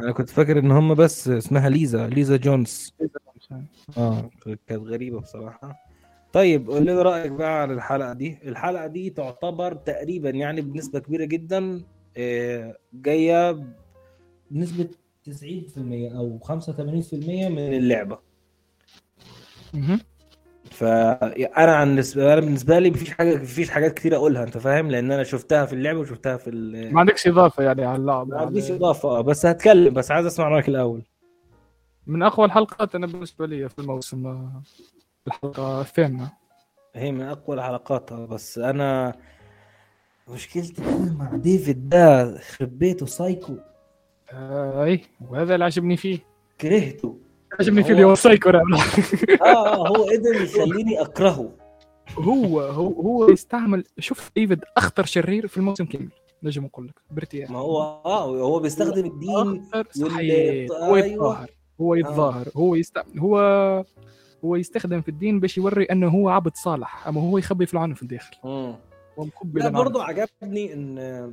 Speaker 2: أنا كنت فاكر إن هم بس اسمها ليزا ليزا جونز. آه كانت غريبة بصراحة. طيب قول لي رأيك بقى على الحلقة دي. الحلقة دي تعتبر تقريبا يعني بنسبة كبيرة جدا آه، جاية بنسبة 90% أو 85% من اللعبة.
Speaker 1: أها
Speaker 2: فانا عن أنا بالنسبة لي مفيش حاجة مفيش حاجات كتير اقولها انت فاهم؟ لأن أنا شفتها في اللعبة وشفتها في
Speaker 1: ما عندكش إضافة يعني على اللعبة
Speaker 2: ما عنديش إضافة آه بس هتكلم بس عايز أسمع رأيك الأول.
Speaker 1: من أقوى الحلقات أنا بالنسبة لي في الموسم الحلقة الثامنة.
Speaker 2: هي من أقوى الحلقات آه، بس أنا مشكلتي مع ديفيد ده خرب بيته سايكو
Speaker 1: آه اي وهذا اللي عجبني فيه.
Speaker 2: كرهته.
Speaker 1: عجبني فيه اللي هو سايكو آه
Speaker 2: آه هو قدر يخليني أكرهه.
Speaker 1: هو هو هو يستعمل شوف ديفيد أخطر شرير في الموسم كامل نجم نقول لك برتياح
Speaker 2: ما هو آه هو بيستخدم الدين
Speaker 1: هو يتظاهر هو يتظاهر هو هو هو يستخدم في الدين باش يوري إنه هو عبد صالح أما هو يخبي في العنف الداخل.
Speaker 2: لا برضه عجبني إن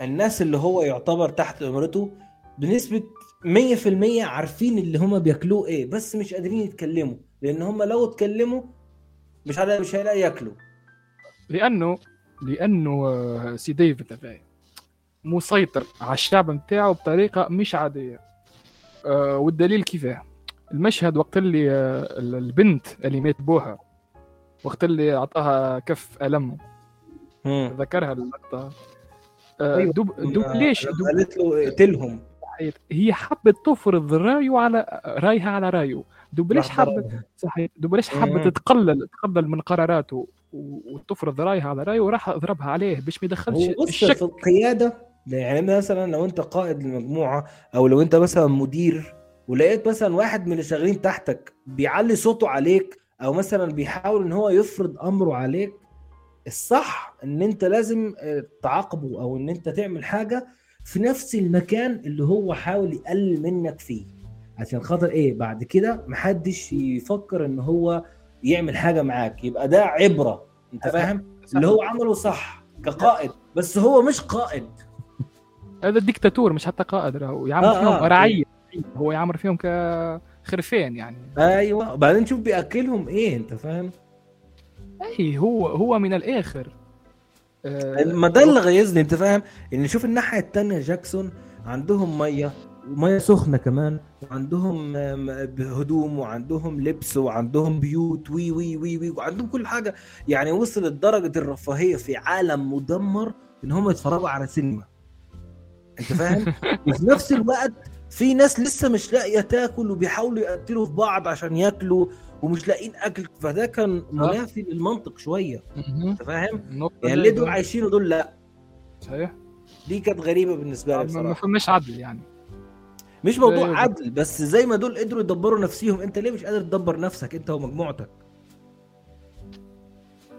Speaker 2: الناس اللي هو يعتبر تحت أمرته بنسبة 100% عارفين اللي هم بياكلوه إيه بس مش قادرين يتكلموا. لأن هم لو اتكلموا مش هلاقي مش هيلاقي ياكلوا.
Speaker 1: لأنه لأنه آه، سي ديفيد مسيطر على الشعب نتاعو بطريقة مش عادية. أه والدليل كيفاه؟ المشهد وقت اللي آه، البنت اللي مات بوها وقت اللي أعطاها كف الم ذكرها اللقطه
Speaker 2: آه، أيوة. دوب دوب ليش دوب قالت له اقتلهم.
Speaker 1: صحيح. هي حبت تفرض رايو على رأيها على رايو دوب ليش حبت صحيح. دوب ليش حبت تقلل تقبل من قراراته وتفرض رأيها على رايو وراح ضربها عليه باش ما يدخلش
Speaker 2: الشك؟ في القيادة يعني مثلا لو أنت قائد لمجموعه أو لو أنت مثلا مدير ولقيت مثلا واحد من اللي شغالين تحتك بيعلي صوته عليك أو مثلا بيحاول إن هو يفرض أمره عليك الصح إن أنت لازم آه، تعاقبه أو إن أنت تعمل حاجة في نفس المكان اللي هو حاول يقلل منك فيه. عشان خاطر إيه؟ بعد كده محدش يفكر إن هو يعمل حاجة معاك. يبقى ده عبرة. أنت فاهم. اللي هو عمله صح كقائد. بس هو مش قائد. [LAUGHS]
Speaker 1: هذا ديكتاتور مش حتى قائد. هو يعمل آه فيهم آه رعيه هو يعمل فيهم كخرفان يعني.
Speaker 2: أيوه. وبعدين شوف بيأكلهم إيه أنت فاهم؟
Speaker 1: أي هو هو من
Speaker 2: الآخر. ما ده اللي غيظني انت فاهم؟ ان شوف الناحية الثانية جاكسون عندهم مية وميه سخنة كمان وعندهم هدوم وعندهم لبس وعندهم بيوت وي وي وي وي وعندهم كل حاجة. يعني وصل لدرجه الرفاهية في عالم مدمر إن هم يتفرجوا على سينما. انت فاهم؟ [LAUGHS] وفي نفس الوقت في ناس لسه مش لاقية تاكل وبيحاولوا يقتلوا في بعض عشان ياكلوا. ومش لاقيين أكل. فده كان آه. منافي للمنطق شوية. أنت فاهم؟ يعني اللي دول عايشين دول لا.
Speaker 1: صحيح.
Speaker 2: دي كانت غريبة بالنسبة لي بصراحه ما
Speaker 1: فماش عدل يعني.
Speaker 2: مش موضوع عدل بس زي ما دول قدروا يدبروا نفسيهم أنت ليه مش قادر تدبر نفسك؟ أنت ومجموعتك.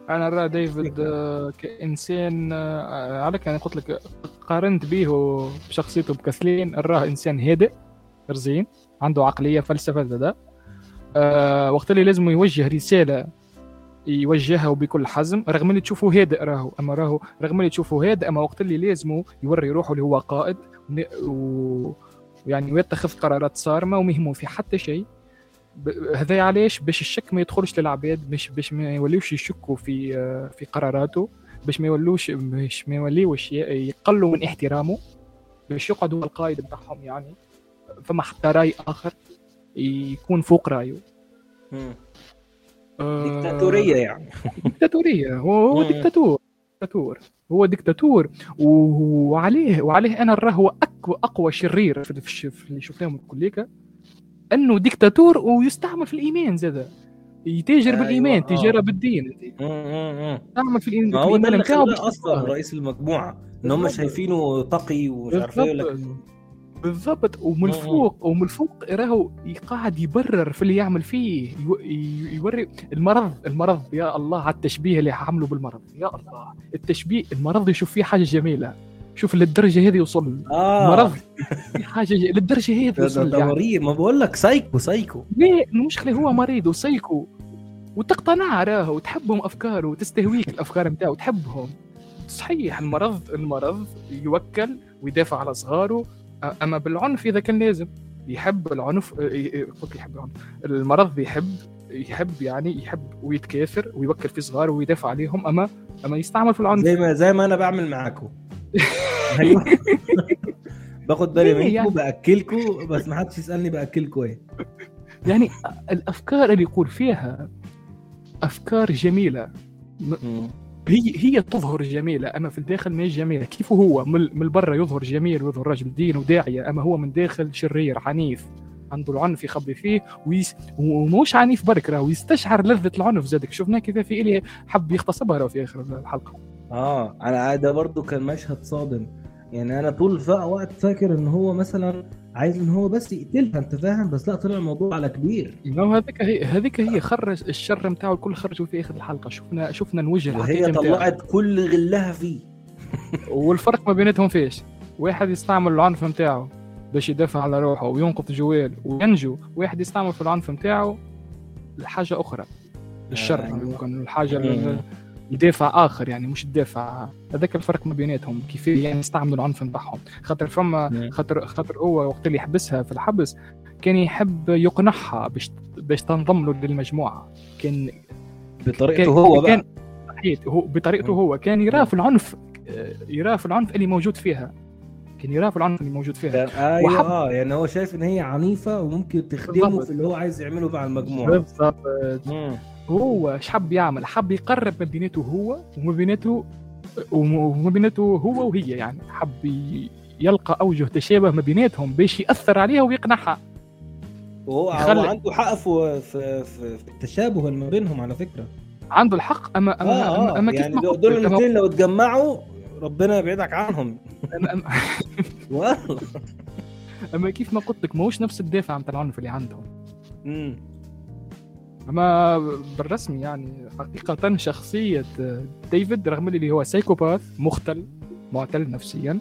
Speaker 1: أنا ارى ديفيد آه، كإنسان آه، عليك أنا قلت لك قارنت به بشخصيته بكثلين اراه إنسان هادئ رزين عنده عقلية فلسفة ذا أه وقت اللي لازم يوجه رسالة يوجهها بكل حزم رغم اللي تشوفه هادئ راهو. أما راهو رغم اللي تشوفه هادئ أما وقت اللي لازمه يوري روحه اللي هو قائد ويعني ويتخذ قرارات صارمة وما يهمه في حتى شيء. هذا علاش؟ باش الشك ما يدخلش للعباد باش باش ما يوليوش يشكوا في في قراراته باش ما يولوش باش ما يوليوش يقلوا من احترامه باش يقعدوا القائد بتاعهم يعني. فما حتى رأي آخر. يكون فوق رأيه.
Speaker 2: آه، ديكتاتورية يعني.
Speaker 1: ديكتاتورية. هو هو ديكتاتور. ديكتاتور. هو ديكتاتور. وعليه وعليه أنا نراه هو اقوى أقوى شرير في اللي شفناهم كليكا أنه ديكتاتور ويستعمل في الإيمان زاد. يتاجر أيوة. بالإيمان تجارة آه. بالدين
Speaker 2: يستعمل في الإيمان هو ده اللي أصلا رئيس المجموعة إن هم شايفينه تقي ومش عارف إيه
Speaker 1: بالضبط. ومن الفوق ومن الفوق راهو قاعد يبرر في اللي يعمل فيه يوري المرض المرض يا الله على التشبيه اللي عمله بالمرض. يا الله. التشبيه المرض يشوف فيه حاجة جميلة. شوف للدرجة هذه وصل
Speaker 2: آه.
Speaker 1: مرض حاجة. للدرجة هذه [LAUGHS] وصل يعني.
Speaker 2: مريض ما بقول لك سايكو. سايكو
Speaker 1: ليه المشكلة هو مريض وسايكو. وتقتنع راهو. وتحبهم افكاره وتستهويك الأفكار نتاعو وتحبهم. صحيح المرض المرض يوكل ويدافع على صغاره أما بالعنف إذا كان لازم. يحب العنف قلت يحب العنف. المرض يحب يحب يعني يحب ويتكاثر ويوكل في صغاره ويدافع عليهم أما أما يستعمل في العنف.
Speaker 2: زي ما زي ما أنا بعمل معاكم أيوه. [LAUGHS] باخد بالي منكم
Speaker 1: يعني؟
Speaker 2: باكلكم بس ما حدش يسألني باكلكم إيه.
Speaker 1: يعني الأفكار اللي يقول فيها أفكار جميلة. هي هي تظهر جميلة أما في الداخل ما هي جميلة. كيف هو؟ من برا يظهر جميل ويظهر رجل دين وداعية أما هو من داخل شرير عنيف. عنده العنف يخبي فيه ويس... ومش عنيف برك راهو يستشعر لذة العنف زادك. شفناه كذا في إلي حب يغتصبها راهو في آخر الحلقة.
Speaker 2: آه أنا ده برضو كان مشهد صادم. يعني أنا طول وقت فاكر إن هو مثلا عايز إن هو بس يقتلها أنت فاهم بس لا طلع الموضوع على كبير
Speaker 1: إنه هذيك هي هذيك هي خرج الشر نتاعو الكل خرجوا في آخر الحلقة شفنا شفنا الوجه الحقيقي نتاعو.
Speaker 2: طلعت كل غلها فيه [LAUGHS]
Speaker 1: والفرق ما بيناتهم فيش واحد يستعمل العنف نتاعو باش يدافع على روحه وينقذ جوال وينجو واحد يستعمل في العنف نتاعو لحاجة أخرى للشر
Speaker 2: أيوة.
Speaker 1: ممكن
Speaker 2: الحاجة.
Speaker 1: لل- لدافع آخر يعني مش الدافع هذاك الفرق ما بيناتهم كيف يعني يستعملوا العنف نتاعهم. خاطر فما
Speaker 2: مم.
Speaker 1: خاطر خاطر هو وقت اللي يحبسها في الحبس كان يحب يقنعها باش باش تنضم له للمجموعة. كان
Speaker 2: بطريقته
Speaker 1: كان-
Speaker 2: هو بقى.
Speaker 1: كان هو بطريقته
Speaker 2: مم.
Speaker 1: هو. كان يراه في العنف آه، يراه في العنف اللي موجود فيها. كان يراه في العنف اللي موجود فيها.
Speaker 2: كان أيوه
Speaker 1: وحب-
Speaker 2: آه يعني هو شايف إن هي عنيفة وممكن تخدمه. في اللي هو عايز يعمله مع المجموعة.
Speaker 1: بالضبط. هو إيش حب يعمل حب يقرب ما بينته هو وما بينته وما بينته هو وهي يعني. حب يلقى أوجه تشابه ما بيناتهم باش يأثر عليها ويقنعها.
Speaker 2: وهو
Speaker 1: يخلي-
Speaker 2: عنده حق في في, في, في التشابه ما بينهم على فكرة.
Speaker 1: عنده الحق اما اما
Speaker 2: آه
Speaker 1: اما, أما كيف
Speaker 2: يعني
Speaker 1: ما
Speaker 2: دول الاثنين لو اتجمعوا ربنا يبعدك عنهم. [LAUGHS] والله.
Speaker 1: أما كيف ما قلت لك ماهوش نفس الدافع نتاع العنف اللي عندهم.
Speaker 2: مم.
Speaker 1: أما بالرسمي يعني حقيقة شخصية ديفيد رغم اللي هو سايكوباث مختل معتل نفسيا.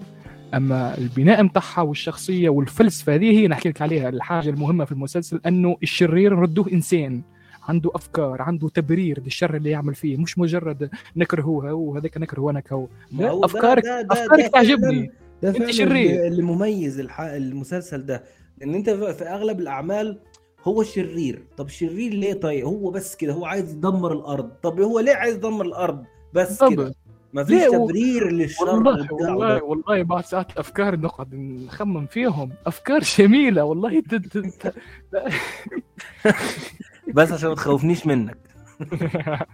Speaker 1: أما البناء نتاعها والشخصية والفلسفة هذه هي نحكي لك عليها. الحاجة المهمة في المسلسل أنه الشرير ردوه إنسان. عنده أفكار عنده تبرير للشر اللي يعمل فيه. مش مجرد نكرهوها وهذاك نكرهه أنا كهو افكارك
Speaker 2: ده- ده- أفكارك
Speaker 1: تعجبني.
Speaker 2: ده فعلا
Speaker 1: شرير.
Speaker 2: اللي- مميز. المسلسل ده. إن أنت في أغلب الأعمال هو الشرير طب الشرير ليه طيب؟ هو بس كده هو عايز يدمر الأرض. طب هو ليه عايز يدمر الأرض؟ بس كده.
Speaker 1: بالضبط
Speaker 2: مفيش
Speaker 1: ليه؟ و-
Speaker 2: تبرير للشر
Speaker 1: والله والله
Speaker 2: ده.
Speaker 1: والله بعض ساعات الأفكار نقعد نخمم فيهم. أفكار جميلة والله. ت- ت- ت- [LAUGHS]
Speaker 2: بس عشان ما تخوفنيش منك. [LAUGHS]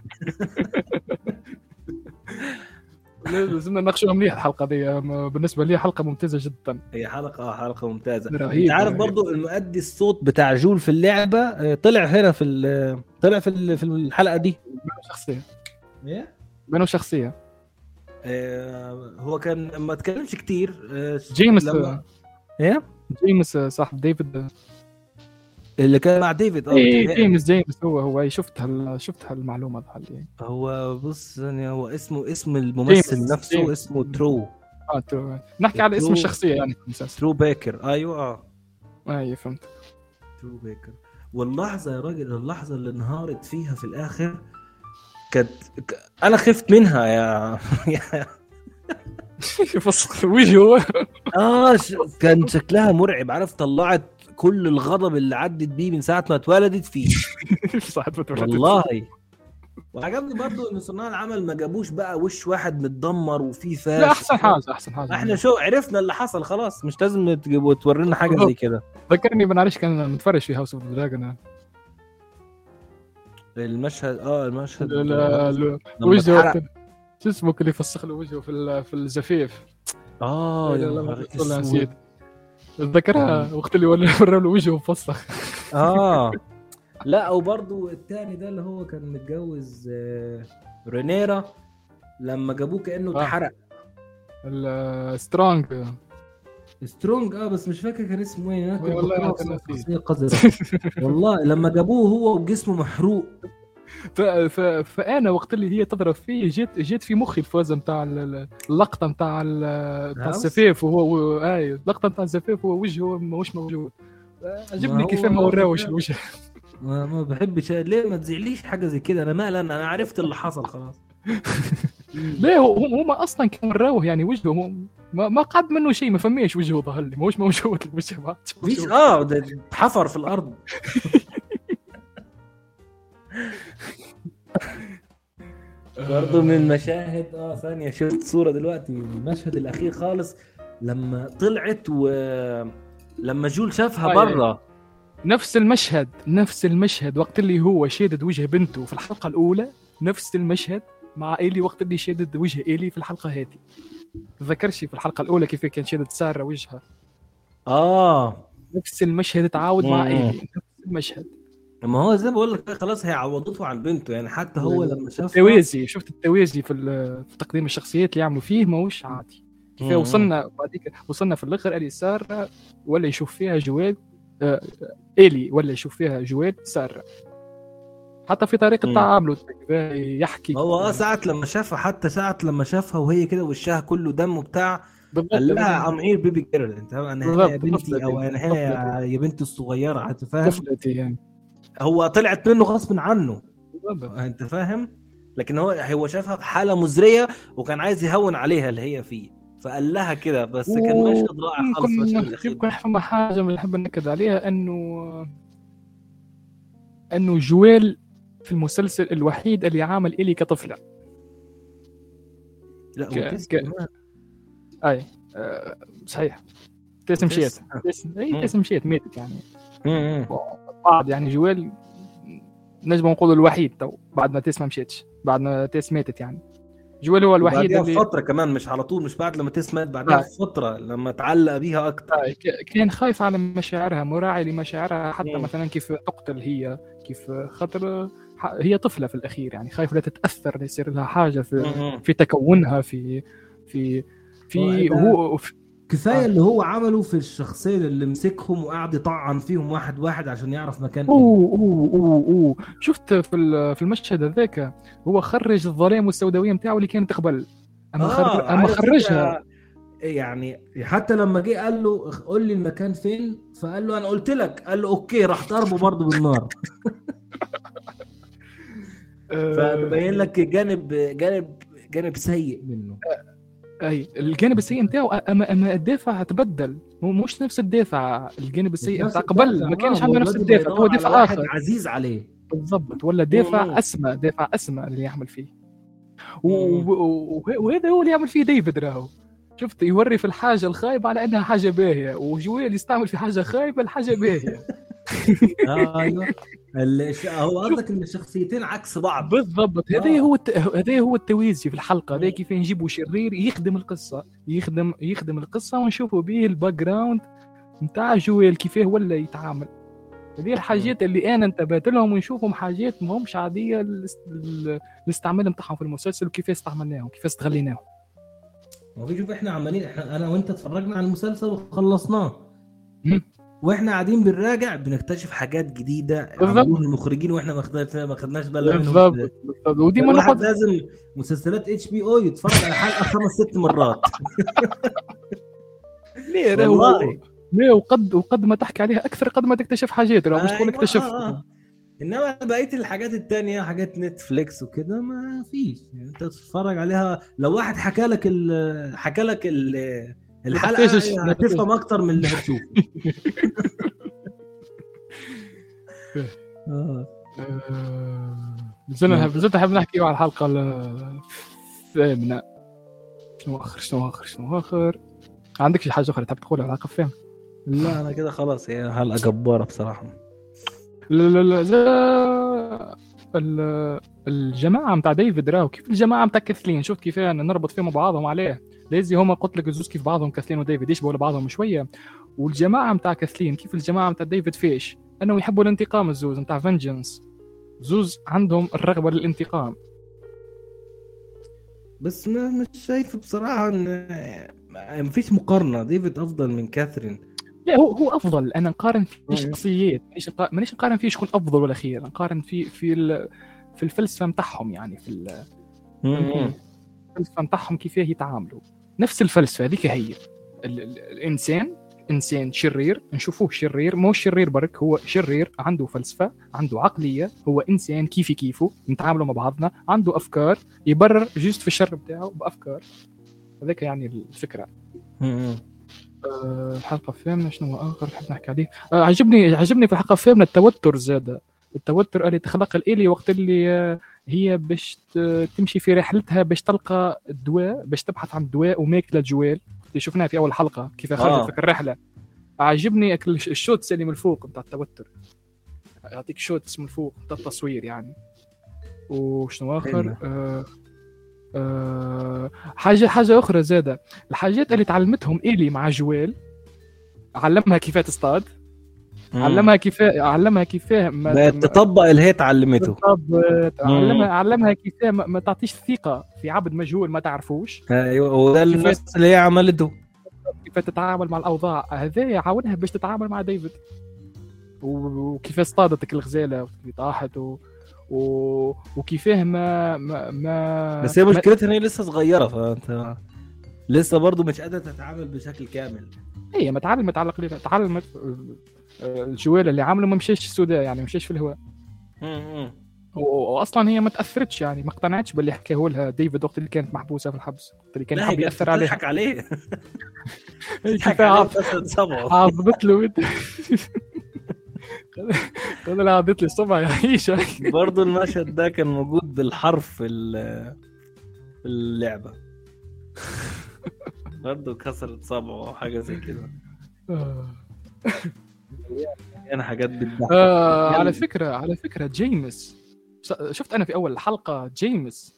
Speaker 1: لازمنا نناقشوها مليح الحلقة دي. بالنسبة لي حلقة ممتازة جدا.
Speaker 2: هي حلقة حلقة ممتازة.
Speaker 1: رهيب
Speaker 2: عارف. برضو المؤدي الصوت بتاع جول في اللعبة آه، طلع هنا في ال- طلع في في الحلقة دي.
Speaker 1: بينه شخصية.
Speaker 2: إيه؟
Speaker 1: بينه شخصية.
Speaker 2: آه، هو كان ما تكلمش كتير آه،
Speaker 1: جيمس
Speaker 2: إيه؟
Speaker 1: جيمس صاحب ديفيد.
Speaker 2: اللي كان مع ديفيد
Speaker 1: آه
Speaker 2: بتهيألي.
Speaker 1: جيمس جيمس هو هو شفت هال شفت هالمعلومة هال
Speaker 2: هو بص يعني هو اسمه اسم الممثل
Speaker 1: جيمس،
Speaker 2: نفسه
Speaker 1: جيمس.
Speaker 2: اسمه ترو.
Speaker 1: آه تو- نحكي على اسم الشخصية يعني
Speaker 2: تروي بيكر. أيوه. آه
Speaker 1: اي فهمت.
Speaker 2: تروي بيكر. واللحظة يا راجل اللحظة اللي انهارت فيها في الآخر كانت أنا خفت منها يا [LAUGHS]
Speaker 1: فسخ [LAUGHS] وجهه
Speaker 2: آه. كان شكلها مرعب عارف طلعت كل الغضب اللي عدت بيه من ساعة ما اتولدت فيه. [LAUGHS]
Speaker 1: صاحب
Speaker 2: والله. وعجبني برضو إن صناع العمل ما جابوش بقى وش واحد متدمر وفيه فاش
Speaker 1: لا أحسن حاجة أحسن حاجة.
Speaker 2: إحنا شو عرفنا اللي حصل خلاص. مش لازم تجيبوا تورينا حاجة زي [LAUGHS] كده.
Speaker 1: ذكرني بنعرفش كان متفرج في House of the Dragon
Speaker 2: المشهد آه المشهد.
Speaker 1: لا لا وجهه شو اسمه اللي فسخ له وجهه في ال- في الزفيف؟
Speaker 2: آه
Speaker 1: لا
Speaker 2: يا.
Speaker 1: نسيت. ذكرها وقت اللي ورا له وجهه مفسخ
Speaker 2: آه. [LAUGHS] لا وبرضو التاني ده اللي هو كان متجوز آه، رينيرا لما جابوه كأنه
Speaker 1: آه.
Speaker 2: اتحرق.
Speaker 1: السترونج
Speaker 2: سترونج. آه بس مش فاكر كان اسمه إيه
Speaker 1: والله [LAUGHS]
Speaker 2: والله لما جابوه هو وجسمه محروق.
Speaker 1: فأنا وقت اللي هي تضرب فيه جيت جيت في مخي الفازة نتاع ال- اللقطة نتاع نتاع؟ الزفاف وهو. أي اللقطة نتاع الزفاف وهو وجهه ماهوش موجود عجبني كيف ما وراوش. الوجه
Speaker 2: ما, ما بحبش ليه ما تزعليش حاجة زي كده أنا مال أنا عرفت اللي حصل خلاص [LAUGHS]
Speaker 1: ليه هم أصلا كانوا وراوه يعني وجهه ما, ما قعد منه شيء ما فماش وجهه ظهر لي ماهوش موجود الوجه ما.
Speaker 2: آه حفر في الأرض [LAUGHS] برضه من المشاهد آه ثانية شفت صورة دلوقتي المشهد الأخير خالص لما طلعت و لما جول شافها
Speaker 1: آه،
Speaker 2: برا.
Speaker 1: نفس المشهد نفس المشهد وقت اللي هو شادد وجه بنته في الحلقة الأولى نفس المشهد مع إيلي وقت اللي شادد وجه إيلي في الحلقة هذه. تذكرش في الحلقة الأولى كيف كان شادد سارة وجهها؟
Speaker 2: آه.
Speaker 1: نفس المشهد تعاود مع. إيلي نفس المشهد.
Speaker 2: ما هو زي ما بقول لك خلاص هي عوضته عن بنته يعني حتى هو لما شافها
Speaker 1: التوازي شفت التوازي في, في تقديم الشخصيات اللي يعملوا فيه؟ ماهوش عادي. كيف. وصلنا بعديك وصلنا في الأخر إلي سارة ولا يشوف فيها جواد آه، ايلي ولا يشوف فيها جواد سارة. حتى في
Speaker 2: طريقة.
Speaker 1: تعامله يحكي.
Speaker 2: هو آه ساعة لما شافها حتى ساعة لما شافها وهي كده وشها كله دم وبتاع قال لها ام هير بيبي جيرل انت أنا هنا يا بنتي أو أنا هنا يا- بنتي الصغيرة فاهم؟
Speaker 1: طفلتي يعني.
Speaker 2: هو طلعت منه غصب عنه. أنت فاهم؟ لكن هو هو شافها في حالة مزرية وكان عايز يهون عليها اللي هي فيه. فقال لها كده بس كان مشهد رائع خالص
Speaker 1: يمكن فما حاجة من نحب نكد عليها انه إنه جويل في المسلسل الوحيد اللي عامل إيلي كطفلة.
Speaker 2: لا
Speaker 1: ك- ك-. أي آه، صحيح. تيس مشيت.
Speaker 2: وتيس.
Speaker 1: تيس اي
Speaker 2: مم.
Speaker 1: تيس مشيت ماتت يعني. بعد يعني جويل نجم نقول الوحيد تو بعد ما تيس ما مشيتش بعد ما تيس ماتت يعني جويل هو الوحيد اللي
Speaker 2: فتره كمان مش على طول مش بعد لما تيس مات بعدها
Speaker 1: آه.
Speaker 2: فتره لما تعلق بيها أكتر
Speaker 1: آه، كان خايف على مشاعرها مراعي لمشاعرها حتى
Speaker 2: مم.
Speaker 1: مثلا كيف تقتل هي كيف خاطر هي طفلة في الأخير يعني خايف لا تتأثر يصير لها حاجة في
Speaker 2: مم.
Speaker 1: في تكونها في في في
Speaker 2: هو كفاية
Speaker 1: آه.
Speaker 2: اللي هو عمله في الشخصين اللي مسكهم وقعد يطعن فيهم واحد واحد عشان يعرف مكان
Speaker 1: أوه أوه أوه أوه. شفت في في المشهد هذاك هو خرج الظلام والسوداوية نتاعو اللي كانت قبل أما خر...
Speaker 2: أما
Speaker 1: خرجها.
Speaker 2: يعني حتى لما جه قال له قول لي المكان فين؟ فقال له أنا قلت لك. قال له أوكي راح ضربه برضه بالنار. [LAUGHS]
Speaker 1: آه،
Speaker 2: فبين لك جانب جانب جانب سيء منه.
Speaker 1: أي الجانب السيء نتاعو أما أما الدافع تبدل. هو مش نفس الدافع الجانب السيء نتاع قبل. ما كانش
Speaker 2: آه،
Speaker 1: عنده
Speaker 2: هو
Speaker 1: نفس الدافع. هو دافع آخر.
Speaker 2: عزيز عليه.
Speaker 1: بالضبط. ولا دافع. أسمى دافع أسمى اللي يعمل فيه. وهذا هو اللي يعمل فيه ديفيد راهو. شفت؟ يوري في الحاجة الخايبة على أنها حاجة باهية وجويل يستعمل في حاجة خايبة لحاجة باهية. [LAUGHS]
Speaker 2: آه، الش- [LAUGHS] هو قصدك إن الشخصيتين عكس بعض.
Speaker 1: بالضبط. هذا
Speaker 2: آه.
Speaker 1: هو الت... هذا هو التوازي في الحلقة. هذا
Speaker 2: مم.
Speaker 1: كيف نجيبوا شرير يخدم القصة. يخدم يخدم القصة ونشوفوا به ال background نتاع جويل كيفاه ولا يتعامل. هذه الحاجات اللي أنا انتبهت لهم ونشوفهم حاجات ما همش عادية الاست- ال- الاستعمال نتاعهم في المسلسل وكيف استعملناهم كيف استغليناهم.
Speaker 2: هو شوف إحنا عمالين إحنا أنا وأنت اتفرجنا على المسلسل وخلصناه. وإحنا قاعدين بنراجع بنكتشف حاجات جديدة
Speaker 1: بالظبط.
Speaker 2: عملوها المخرجين وإحنا ما خدناش ما خدناش بالنا منهم.
Speaker 1: بالضبط ودي ما
Speaker 2: الواحد لازم مسلسلات HBO يتفرج على حلقة خمس ست مرات. [LAUGHS]
Speaker 1: ليه؟
Speaker 2: والله.
Speaker 1: ليه؟ وقد وقد ما تحكي عليها أكثر قد ما تكتشف حاجات راهو مش
Speaker 2: أيوة،
Speaker 1: اكتشفت.
Speaker 2: آه، آه. إنما بقية الحاجات التانية حاجات Netflix وكده ما فيش. يعني أنت تتفرج عليها لو واحد حكى لك ال- حكى لك ال-
Speaker 1: الحلقة
Speaker 2: هتفهم أكتر من اللي هتشوفه. [LAUGHS] آه.
Speaker 1: زلنا زلت احب نحكي على الحلقة الثامنة؟ شنو آخر شنو آخر شنو آخر؟ عندك شي حاجة أخرى تحب تقولها على الحلقة الثامنة؟
Speaker 2: لا أنا كده خلاص هي حلقه جبارة بصراحة.
Speaker 1: لا لا لا لا ال- الجماعة متاع ديفيد راهو كيف الجماعة متاع كاثلين شفت كيف نربط فيهم بعضهم عليه؟ لازم هما قلت لك الزوز كيف بعضهم كاثلين وديفيد. يشبهوا لبعضهم شوية؟ والجماعة متاع كاثلين كيف الجماعة متاع ديفيد فيش أنهم يحبوا الانتقام الزوز متاع vengeance زوز عندهم الرغبة للانتقام.
Speaker 2: بس ما مش شايف بصراحة إن ما فيش مقارنة. ديفيد أفضل من كاثلين.
Speaker 1: لا هو هو أفضل. أنا نقارن في الشخصيات مانيش مانيش نقارن فيه شكون أفضل ولا خير نقارن في في في الفلسفة نتاعهم يعني في الفلسفة نتاعهم كيفاه يتعاملوا. نفس الفلسفة هذيك هي. الإنسان إنسان شرير نشوفوه شرير مو شرير برك هو شرير عنده فلسفة عنده عقلية هو إنسان كيفي كيفه نتعاملوا مع بعضنا عنده أفكار يبرر جوست في الشر بتاعه بأفكار. هذاك يعني الفكرة. أه الحلقة الثامنة شنو آخر نحب نحكي عليه؟ أه عجبني عجبني في الحلقة الثامنة التوتر زاد. التوتر اللي تخلق الإلي وقت اللي آه، هي باش تمشي في رحلتها باش تلقى الدواء باش تبحث عن الدواء وماكلة الجوال اللي شفناها في أول حلقة كيف خرجت آه. في الرحلة. عجبني ال shot اللي من الفوق بتاع التوتر. يعطيك shot من الفوق بتاع التصوير يعني. وشنو آخر؟ آه آه حاجة حاجة أخرى زادة. الحاجات اللي تعلمتهم إيلي مع جويل علمها كيف تصطاد. علمها كيف علمها كيف
Speaker 2: ما تطبق اللي هي تعلمته.
Speaker 1: علمها علمها كيف ما, ما تعطيش ثقة في عبد مجهول ما تعرفوش.
Speaker 2: أيوه وده الناس اللي هي عملته.
Speaker 1: كيف تتعامل مع الأوضاع. هذا يعاونها باش تتعامل مع ديفيد. وكيف اصطادتك الغزالة طاحت و... و... وكيفاه ما ما, ما
Speaker 2: بس هي مشكلتها إن هي لسه صغيرة فأنت لسه برضه مش قادرة تتعامل بشكل كامل.
Speaker 1: هي ما تعلمت تعلق تعلمت الجوال اللي عامله ما مشيش السوداء يعني مشيش في الهواء. واصلا هي ما تأثرتش يعني ما اقتنعتش باللي حكاه لها ديفيد وقت اللي كانت محبوسة في الحبس وقت اللي كان حاب يأثر عليها.
Speaker 2: تضحك عليه. [LAUGHS]
Speaker 1: عضبت له قال [LAUGHS] لها عضت لي الصبع يعيش
Speaker 2: برضه المشهد ده كان موجود بالحرف في اللعبة. برضه كسرت صبعه أو حاجة زي كده. آه. أنا حاجات
Speaker 1: بتضحك. آه على فكرة على فكرة جيمس. شفت أنا في أول حلقة جيمس؟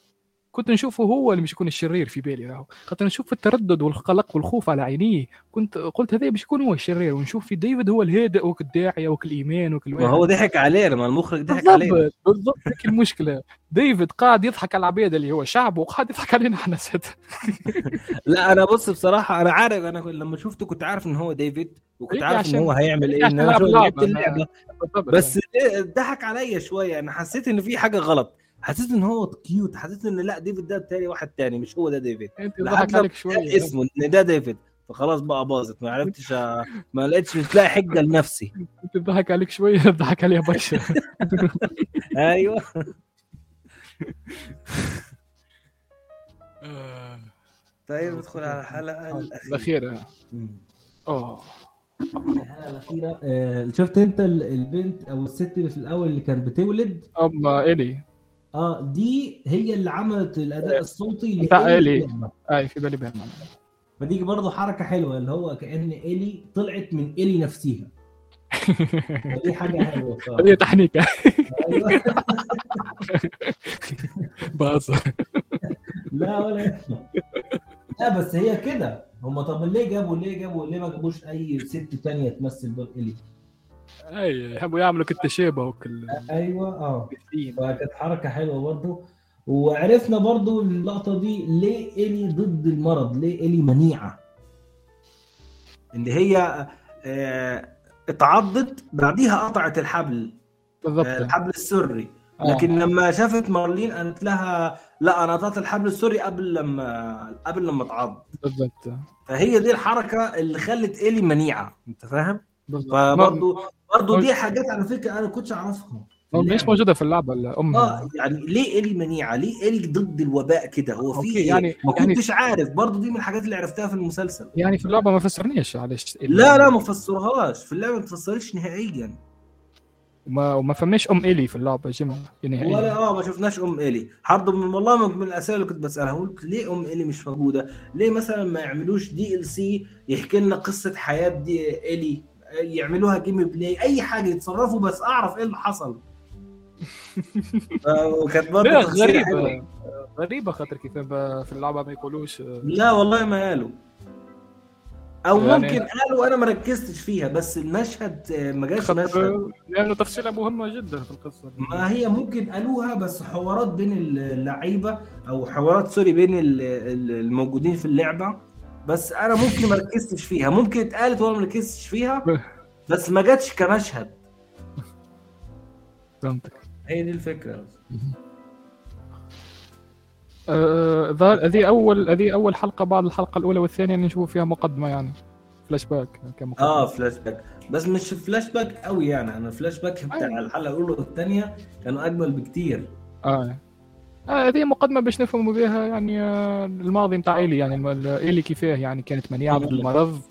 Speaker 1: كنت نشوفه هو اللي مش يكون الشرير في بالي راهو خاطر نشوف التردد والقلق والخوف على عينيه. كنت قلت هذا باش يكون هو الشرير ونشوف في ديفيد هو الهادئ وك الداعية وك الإيمان وك
Speaker 2: ما هو ضحك عليه لما المخرج ضحك عليه.
Speaker 1: بالضبط بالضبط هيك المشكلة. ديفيد قاعد يضحك على العباد اللي هو شعب وقاعد يضحك علينا إحنا [LAUGHS]
Speaker 2: لا أنا بص بصراحة أنا عارف أنا لما شفته كنت عارف إن هو ديفيد وكنت عارف إن هو هيعمل إيه إن أنا لعبت اللعبة. بس ضحك عليا شوية أنا حسيت إن في حاجة غلط. حسيت إن هو cute حسيت إن لأ ديفيد ده تاني واحد تاني مش هو ده ديفيد.
Speaker 1: أنت ضحك عليك شوية.
Speaker 2: اسمه إن ده ديفيد. فخلاص بقى باظت ما عرفتش [LAUGHS] ما لقيتش مش لاقي حجة لنفسي.
Speaker 1: أنت ضحك عليك شوية [LAUGHS] ضحك عليها بشر [LAUGHS]
Speaker 2: أيوه. طيب ندخل على الحلقة
Speaker 1: الأخيرة. آه.
Speaker 2: الحلقة الأخيرة آه، شفت أنت البنت أو الست اللي في الأول اللي كانت بتولد؟
Speaker 1: أما الي
Speaker 2: آه دي هي اللي عملت الأداء الصوتي
Speaker 1: اللي بتاع الي اي في بالي بيرمان.
Speaker 2: فدي برضه حركة حلوة اللي هو كأن الي طلعت من الي نفسها دي حاجة حلوة [LAUGHS]
Speaker 1: دي تحنيكة. [LAUGHS] أيوه
Speaker 2: لا ولا لا بس هي كده. هم طب ليه جابوا ليه جابوا ليه ما جابوش أي ست تانية تمثل دور الي
Speaker 1: أي يحبوا يعملوا التشابه وكل
Speaker 2: أيوه آه. فكانت حركة حلوة برضه وعرفنا برضه اللقطة دي ليه الي ضد المرض؟ ليه الي منيعة؟ إن هي آه اتعضت بعديها قطعت الحبل بالضبط. آه الحبل السري. آه. لكن لما شافت مارلين قالت لها لا أنا قطعت الحبل السري قبل لما قبل لما اتعض.
Speaker 1: بالضبط.
Speaker 2: فهي دي الحركة اللي خلت الي منيعة أنت فاهم؟ فبرضه برضه دي حاجات على فكرة أنا ما كنتش أعرفها.
Speaker 1: مش موجودة في اللعبة الأم
Speaker 2: آه يعني ليه إيلي منيعة؟ ليه إيلي ضد الوباء كده؟ هو في يعني ما يعني كنتش يعني عارف. برضه دي من الحاجات اللي عرفتها في المسلسل.
Speaker 1: يعني في اللعبة ما فسرنيش معلش.
Speaker 2: لا لا ما فسرهاش. في اللعبة ما تفسرش نهائيا.
Speaker 1: وما وما فهمناش أم إيلي في اللعبة game
Speaker 2: نهائيا. ولا آه ما شفناش أم إيلي برضه من والله من الأسئلة اللي كنت بسألها. قلت ليه أم إيلي مش موجودة؟ ليه مثلا ما يعملوش DLC يحكي لنا قصة حياة دي إيلي يعملوها gameplay أي حاجة يتصرفوا بس أعرف إيه اللي حصل. [LAUGHS] وكانت برضه
Speaker 1: غريبة. غريبة خاطر كيف في اللعبة ما يقولوش.
Speaker 2: لا والله ما قالوا. أو يعني ممكن قالوا أنا ما ركزتش فيها بس المشهد ما جاش مشهد.
Speaker 1: لأنه تفصيلة مهمة جدا في القصة.
Speaker 2: ما هي ممكن قالوها بس حوارات بين اللعيبة أو حوارات sorry بين الموجودين في اللعبة. بس أنا ممكن ما ركزتش فيها. ممكن اتقالت وأنا ما ركزتش فيها بس ما جاتش كمشهد.
Speaker 1: فهمتك.
Speaker 2: هي دي الفكرة.
Speaker 1: آه، هذه اول هذه أول حلقة بعد الحلقة الأولى والثانية اللي نشوف فيها مقدمة يعني. فلاش باك
Speaker 2: كمقدمة. آه فلاش باك بس مش فلاش باك قوي يعني. أنا فلاش باك بتاع أيوة. الحلقة الأولى والثانية كانوا أجمل بكتير.
Speaker 1: آه. هذه آه مقدمة باش نفهموا بها يعني آه، الماضي نتاع إيلي يعني إيلي كيفاه يعني كانت منيعة بالمرض.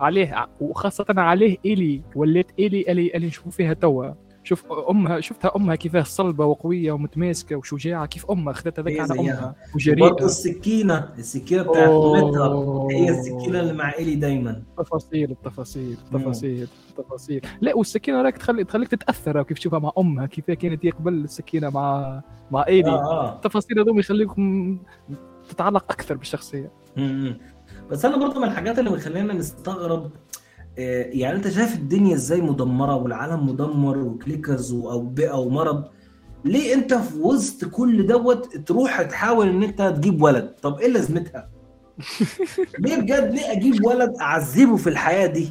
Speaker 1: عليه وخاصة عليه إيلي ولات إيلي اللي اللي نشوفوا فيها توا. شوف أمها شفتها أمها كيفاه صلبة وقوية ومتماسكة وشجاعة كيف أمها اخذت هذاك على أمها
Speaker 2: وجريئة. برضه السكينة السكينة بتاعت امها هي السكينة اللي مع الي دايما.
Speaker 1: تفاصيل التفاصيل التفاصيل التفاصيل لا والسكينة راك تخلي تخليك تتأثر كيف تشوفها مع أمها كيف كانت هي قبل السكينة مع مع إيلي. آه آه. التفاصيل هذوم يخليكم تتعلق أكثر بالشخصية.
Speaker 2: بس أنا برضه من الحاجات اللي بتخلينا نستغرب يعني انت شايف الدنيا إزاي مدمرة والعالم مدمر وكليكرز واوبئه ومرض؟ ليه انت في وسط كل دوت تروح تحاول ان انت تجيب ولد؟ طب إيه لازمتها؟ [LAUGHS] ليه بجد ليه أجيب ولد اعذبه في الحياة دي؟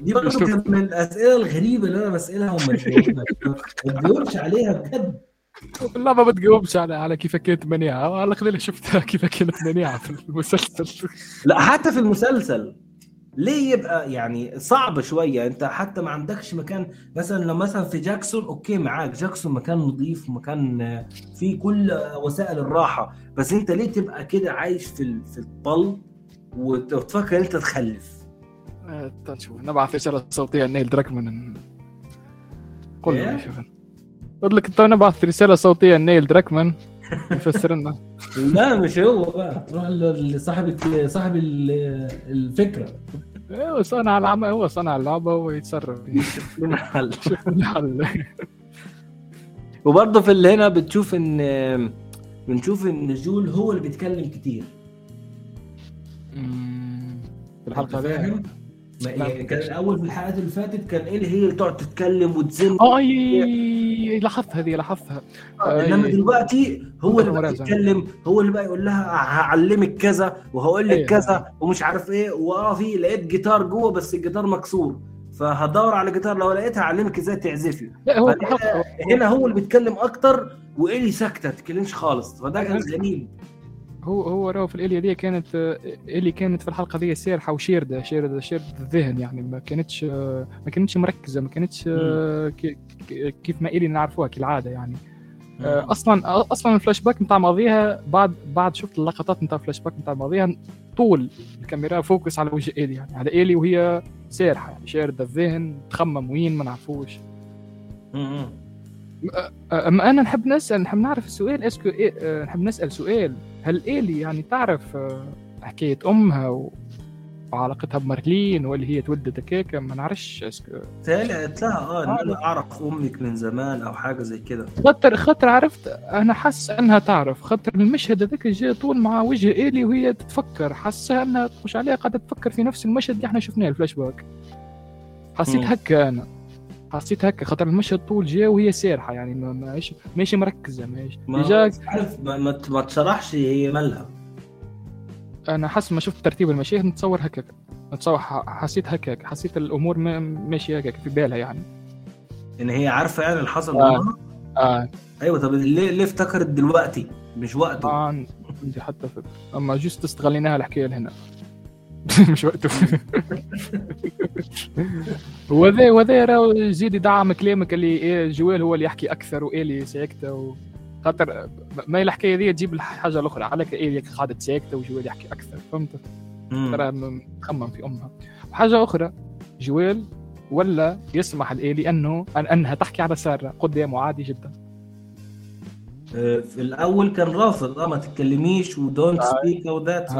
Speaker 2: دي برضه كانت من الأسئلة الغريبة اللي أنا بسألها وما بتجاوبش. عليها بجد.
Speaker 1: لا ما بتجاوبش على على كيف كانت منيعة. على الأقل شفتها كيف كانت منيعة في المسلسل.
Speaker 2: لا حتى في المسلسل. ليه يبقى يعني صعب شوية؟ انت حتى ما عندكش مكان مثلا لو مثلا في جاكسون أوكي معاك. جاكسون مكان نظيف ومكان فيه كل وسائل الراحة. بس انت ليه تبقى كده عايش في في الطل وتفكر انت تخلف؟
Speaker 1: نشوف آه، نبعث رساله صوتية نيل دراكمان قول لك نبعث رسالة صوتية نيل دراكمان [LAUGHS] يفسر لنا
Speaker 2: لا مش هو بقى. تروح لصاحب صاحب الفكرة.
Speaker 1: أيوه صنع العمل هو صنع اللعبة ويتصرف.
Speaker 2: حل لنا حل وبرضه في اللي هنا بتشوف إن بنشوف إن جويل هو اللي بيتكلم كتير.
Speaker 1: في الحلقة دي.
Speaker 2: يعني كان الأول في الحلقات اللي فاتت كان إيه هي اللي تقعد تتكلم وتزن.
Speaker 1: آه لاحظت هذه لاحظتها
Speaker 2: آه إنما دلوقتي هو اللي بقى يتكلم هو اللي بقى يقول لها هعلمك كذا وهقول لك كذا ومش عارف إيه. وآه في لقيت جيتار جوه بس الجيتار مكسور. فهدور على جيتار لو لقيتها اعلمك إزاي تعزفي. لا هو هنا هو اللي بيتكلم أكتر والي ساكتة ما تتكلمش خالص. فده كان غريب.
Speaker 1: هو هو راهو في إيلي دي كانت اللي كانت في الحلقة دي سارحه وشيرده شيردة شيردة الذهن يعني ما كانتش ما كانتش مركزة ما كانتش كيف ما الي نعرفوها كالعادة يعني. أصلا أصلا الفلاش باك نتاع ماضيها بعد بعد شفت اللقطات نتاع الفلاش باك نتاع ماضيها طول الكاميرا focus على وجه إيلي يعني على إيلي وهي سارحة يعني شارده الذهن تخمم وين ما نعرفوش. أما أنا نحب نسأل نحب نعرف السؤال est-ce que إيه آه، نحب نسأل سؤال. هل إيلي يعني تعرف آه، حكاية أمها وعلاقتها بمارلين ولا هي تولدت هكاك؟ ما نعرفش
Speaker 2: est-ce que. لها آه إن أنا أعرف أمك من زمان أو حاجة زي كده.
Speaker 1: خاطر خاطر عرفت أنا حاسس إنها تعرف. خاطر المشهد هذاك جاء طول مع وجه إيلي وهي تتفكر. حاسه إنها مش عليها قاعدة تفكر في نفس المشهد اللي إحنا شفناه الفلاش باك. حسيت هكا أنا. حسيت هكا خاطر المشهد طول جا وهي سارحة يعني ماشي ماشي مركزة ماشي.
Speaker 2: ما عارف ما, ما تشرحش هي مالها.
Speaker 1: أنا حسب ما شفت ترتيب المشاهد نتصور هكاك نتصور حسيت هكاك حسيت الأمور ماشيه هكاك في بالها يعني.
Speaker 2: إن هي عارفة يعني اللي حصل آه.
Speaker 1: آه.
Speaker 2: أيوه طب ليه ليه افتكرت دلوقتي؟ مش وقته.
Speaker 1: آه عندي حتى فكره أما جست استغليناها الحكاية لهنا. [LAUGHS] مش وقته. [LAUGHS] وذا وذا راهو يزيد يدعم كلامك اللي إيه جويل هو اللي يحكي أكثر وإيلي ساكتة و... خاطر ما الحكاية دي تجيب الحاجة الأخرى. على ايلي قاعدة ساكتة وجويل يحكي أكثر فهمت؟ ترى مخمم في أمها. وحاجة أخرى جويل ولا يسمح لايلي أنه أنها تحكي على سارة قدامه عادي جدا.
Speaker 2: آه، في الأول كان رافض آه ما تتكلميش و don't speak of that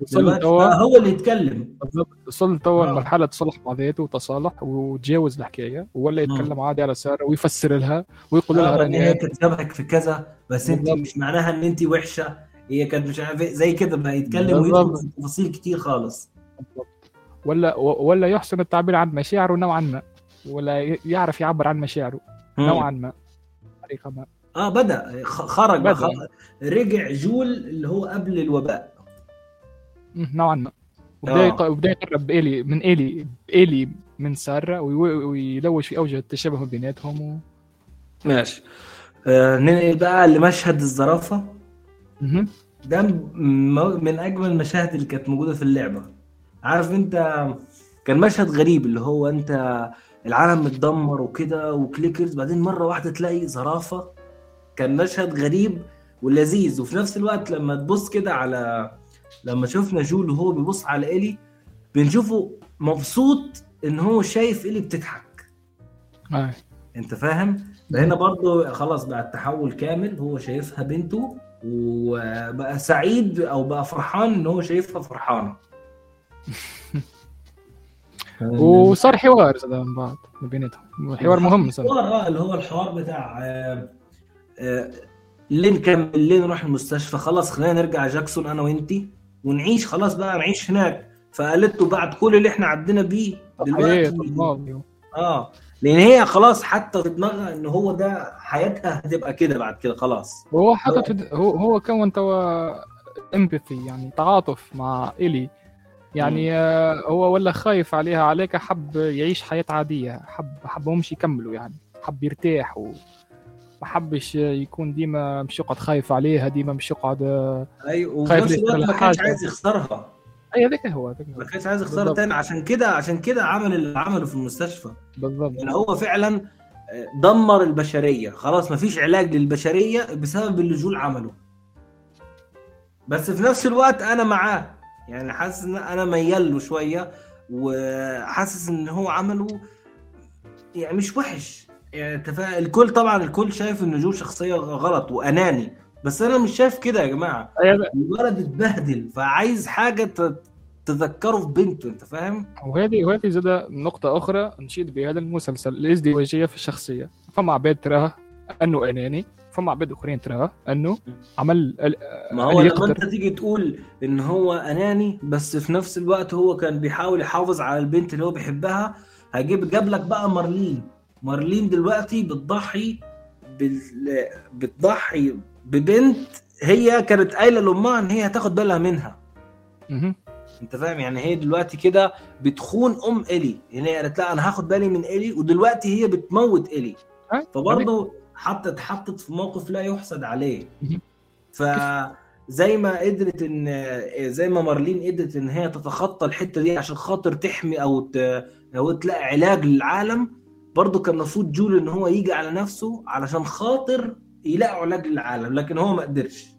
Speaker 1: وصل
Speaker 2: هو اللي يتكلم.
Speaker 1: بالضبط. وصل توا آه. مرحلة تصلح مع ذاته وتصالح وتجاوز الحكاية ولا يتكلم عادي على ساره ويفسر لها ويقول لها
Speaker 2: راني هي كانت شبهك في كذا بس أنت مش معناها إن أنت وحشة. هي كانت مش عارف إيه، زي كده بقى يتكلم ويدخل في تفاصيل كتير خالص.
Speaker 1: ولا ولا يحسن التعبير عن مشاعره نوعا ما ولا يعرف يعبر عن مشاعره نوعا ما
Speaker 2: طريقه ما. آه بدأ. خرج بدأ. رجع جول اللي هو قبل الوباء.
Speaker 1: نوعا ما. وبدا وبدا يقرب بإلي من إلي إلي من سارة ويلوج في أوجه التشابه بيناتهم و...
Speaker 2: ماشي. آه ننقل بقى لمشهد الزرافة. ده من أجمل المشاهد اللي كانت موجودة في اللعبة. عارف أنت كان مشهد غريب اللي هو أنت العالم متدمر وكده وكليكرز بعدين مرة واحدة تلاقي زرافة. كان مشهد غريب ولذيذ. وفي نفس الوقت لما تبص كده على لما شفنا جول وهو بيبص على إلي بنشوفه مبسوط إن هو شايف إلي بتضحك.
Speaker 1: آه.
Speaker 2: أنت فاهم؟ هنا برضه خلاص بقى التحول كامل هو شايفها بنته وبقى سعيد أو بقى فرحان إن هو شايفها فرحانة. [LAUGHS]
Speaker 1: وصار حوار من بعض ما بيناتهم. حوار مهم
Speaker 2: صار حوار آه اللي هو الحوار بتاع آه آه لين كمل لين نروح المستشفى خلاص خلينا نرجع جاكسون أنا وأنتي. ونعيش خلاص بقى نعيش هناك. فقالت له بعد كل اللي إحنا عدينا بيه دلوقتي آه لأن هي خلاص حتى في دماغها إن هو ده حياتها هتبقى كده بعد كده خلاص.
Speaker 1: هو حاطط هو هو كون توا امباثي يعني تعاطف مع الي يعني آه هو ولا خايف عليها عليك حب يعيش حياة عادية حب حبهمش يكملوا يعني حب يرتاح و ما حبش يكون ديما مش يقعد خايف عليها ديما مش يقعد
Speaker 2: أيوه وفي نفس الوقت ما كانش عايز يخسرها.
Speaker 1: أي هذاك هو
Speaker 2: ما كانش عايز يخسرها تاني. عشان كده عشان كده عمل اللي عمله في المستشفى.
Speaker 1: بالضبط.
Speaker 2: يعني هو فعلا دمر البشرية. خلاص ما فيش علاج للبشرية بسبب اللي جول عمله. بس في نفس الوقت أنا معاه. يعني حاسس إن أنا ميال له شوية وحاسس إن هو عمله يعني مش وحش. يعني الكل طبعا الكل شايف إن جو شخصية غلط وأناني بس أنا مش شايف كده يا جماعة.
Speaker 1: أيوة.
Speaker 2: الولد اتبهدل فعايز حاجة تذكره في بنته أنت فاهم؟
Speaker 1: وهذه وهذه زاد نقطة أخرى نشيد بهذا المسلسل الازدواجيه في الشخصية. فما عباد تراه أنه أناني فما عباد أخرين تراه أنه عمل
Speaker 2: ما هو لما أنت تيجي تقول إن هو أناني بس في نفس الوقت هو كان بيحاول يحافظ على البنت اللي هو بيحبها هجيب جاب لك بقى مارلين. مارلين دلوقتي بتضحي بال... بتضحي ببنت هي كانت قايلة لأمها إن هي هتاخد بالها منها. أنت فاهم؟ يعني هي دلوقتي كده بتخون أم الي يعني هي قالت لا أنا هاخد بالي من الي ودلوقتي هي بتموت الي فبرضه حطت حطت في موقف لا يحسد عليه. فزي ما قدرت ان زي ما مارلين قدرت إن هي تتخطى الحتة دي عشان خاطر تحمي أو ت... أو تلاقي علاج للعالم برضه كان المفروض جول إن هو يجي على نفسه علشان خاطر يلاقوا علاج للعالم لكن هو ما قدرش.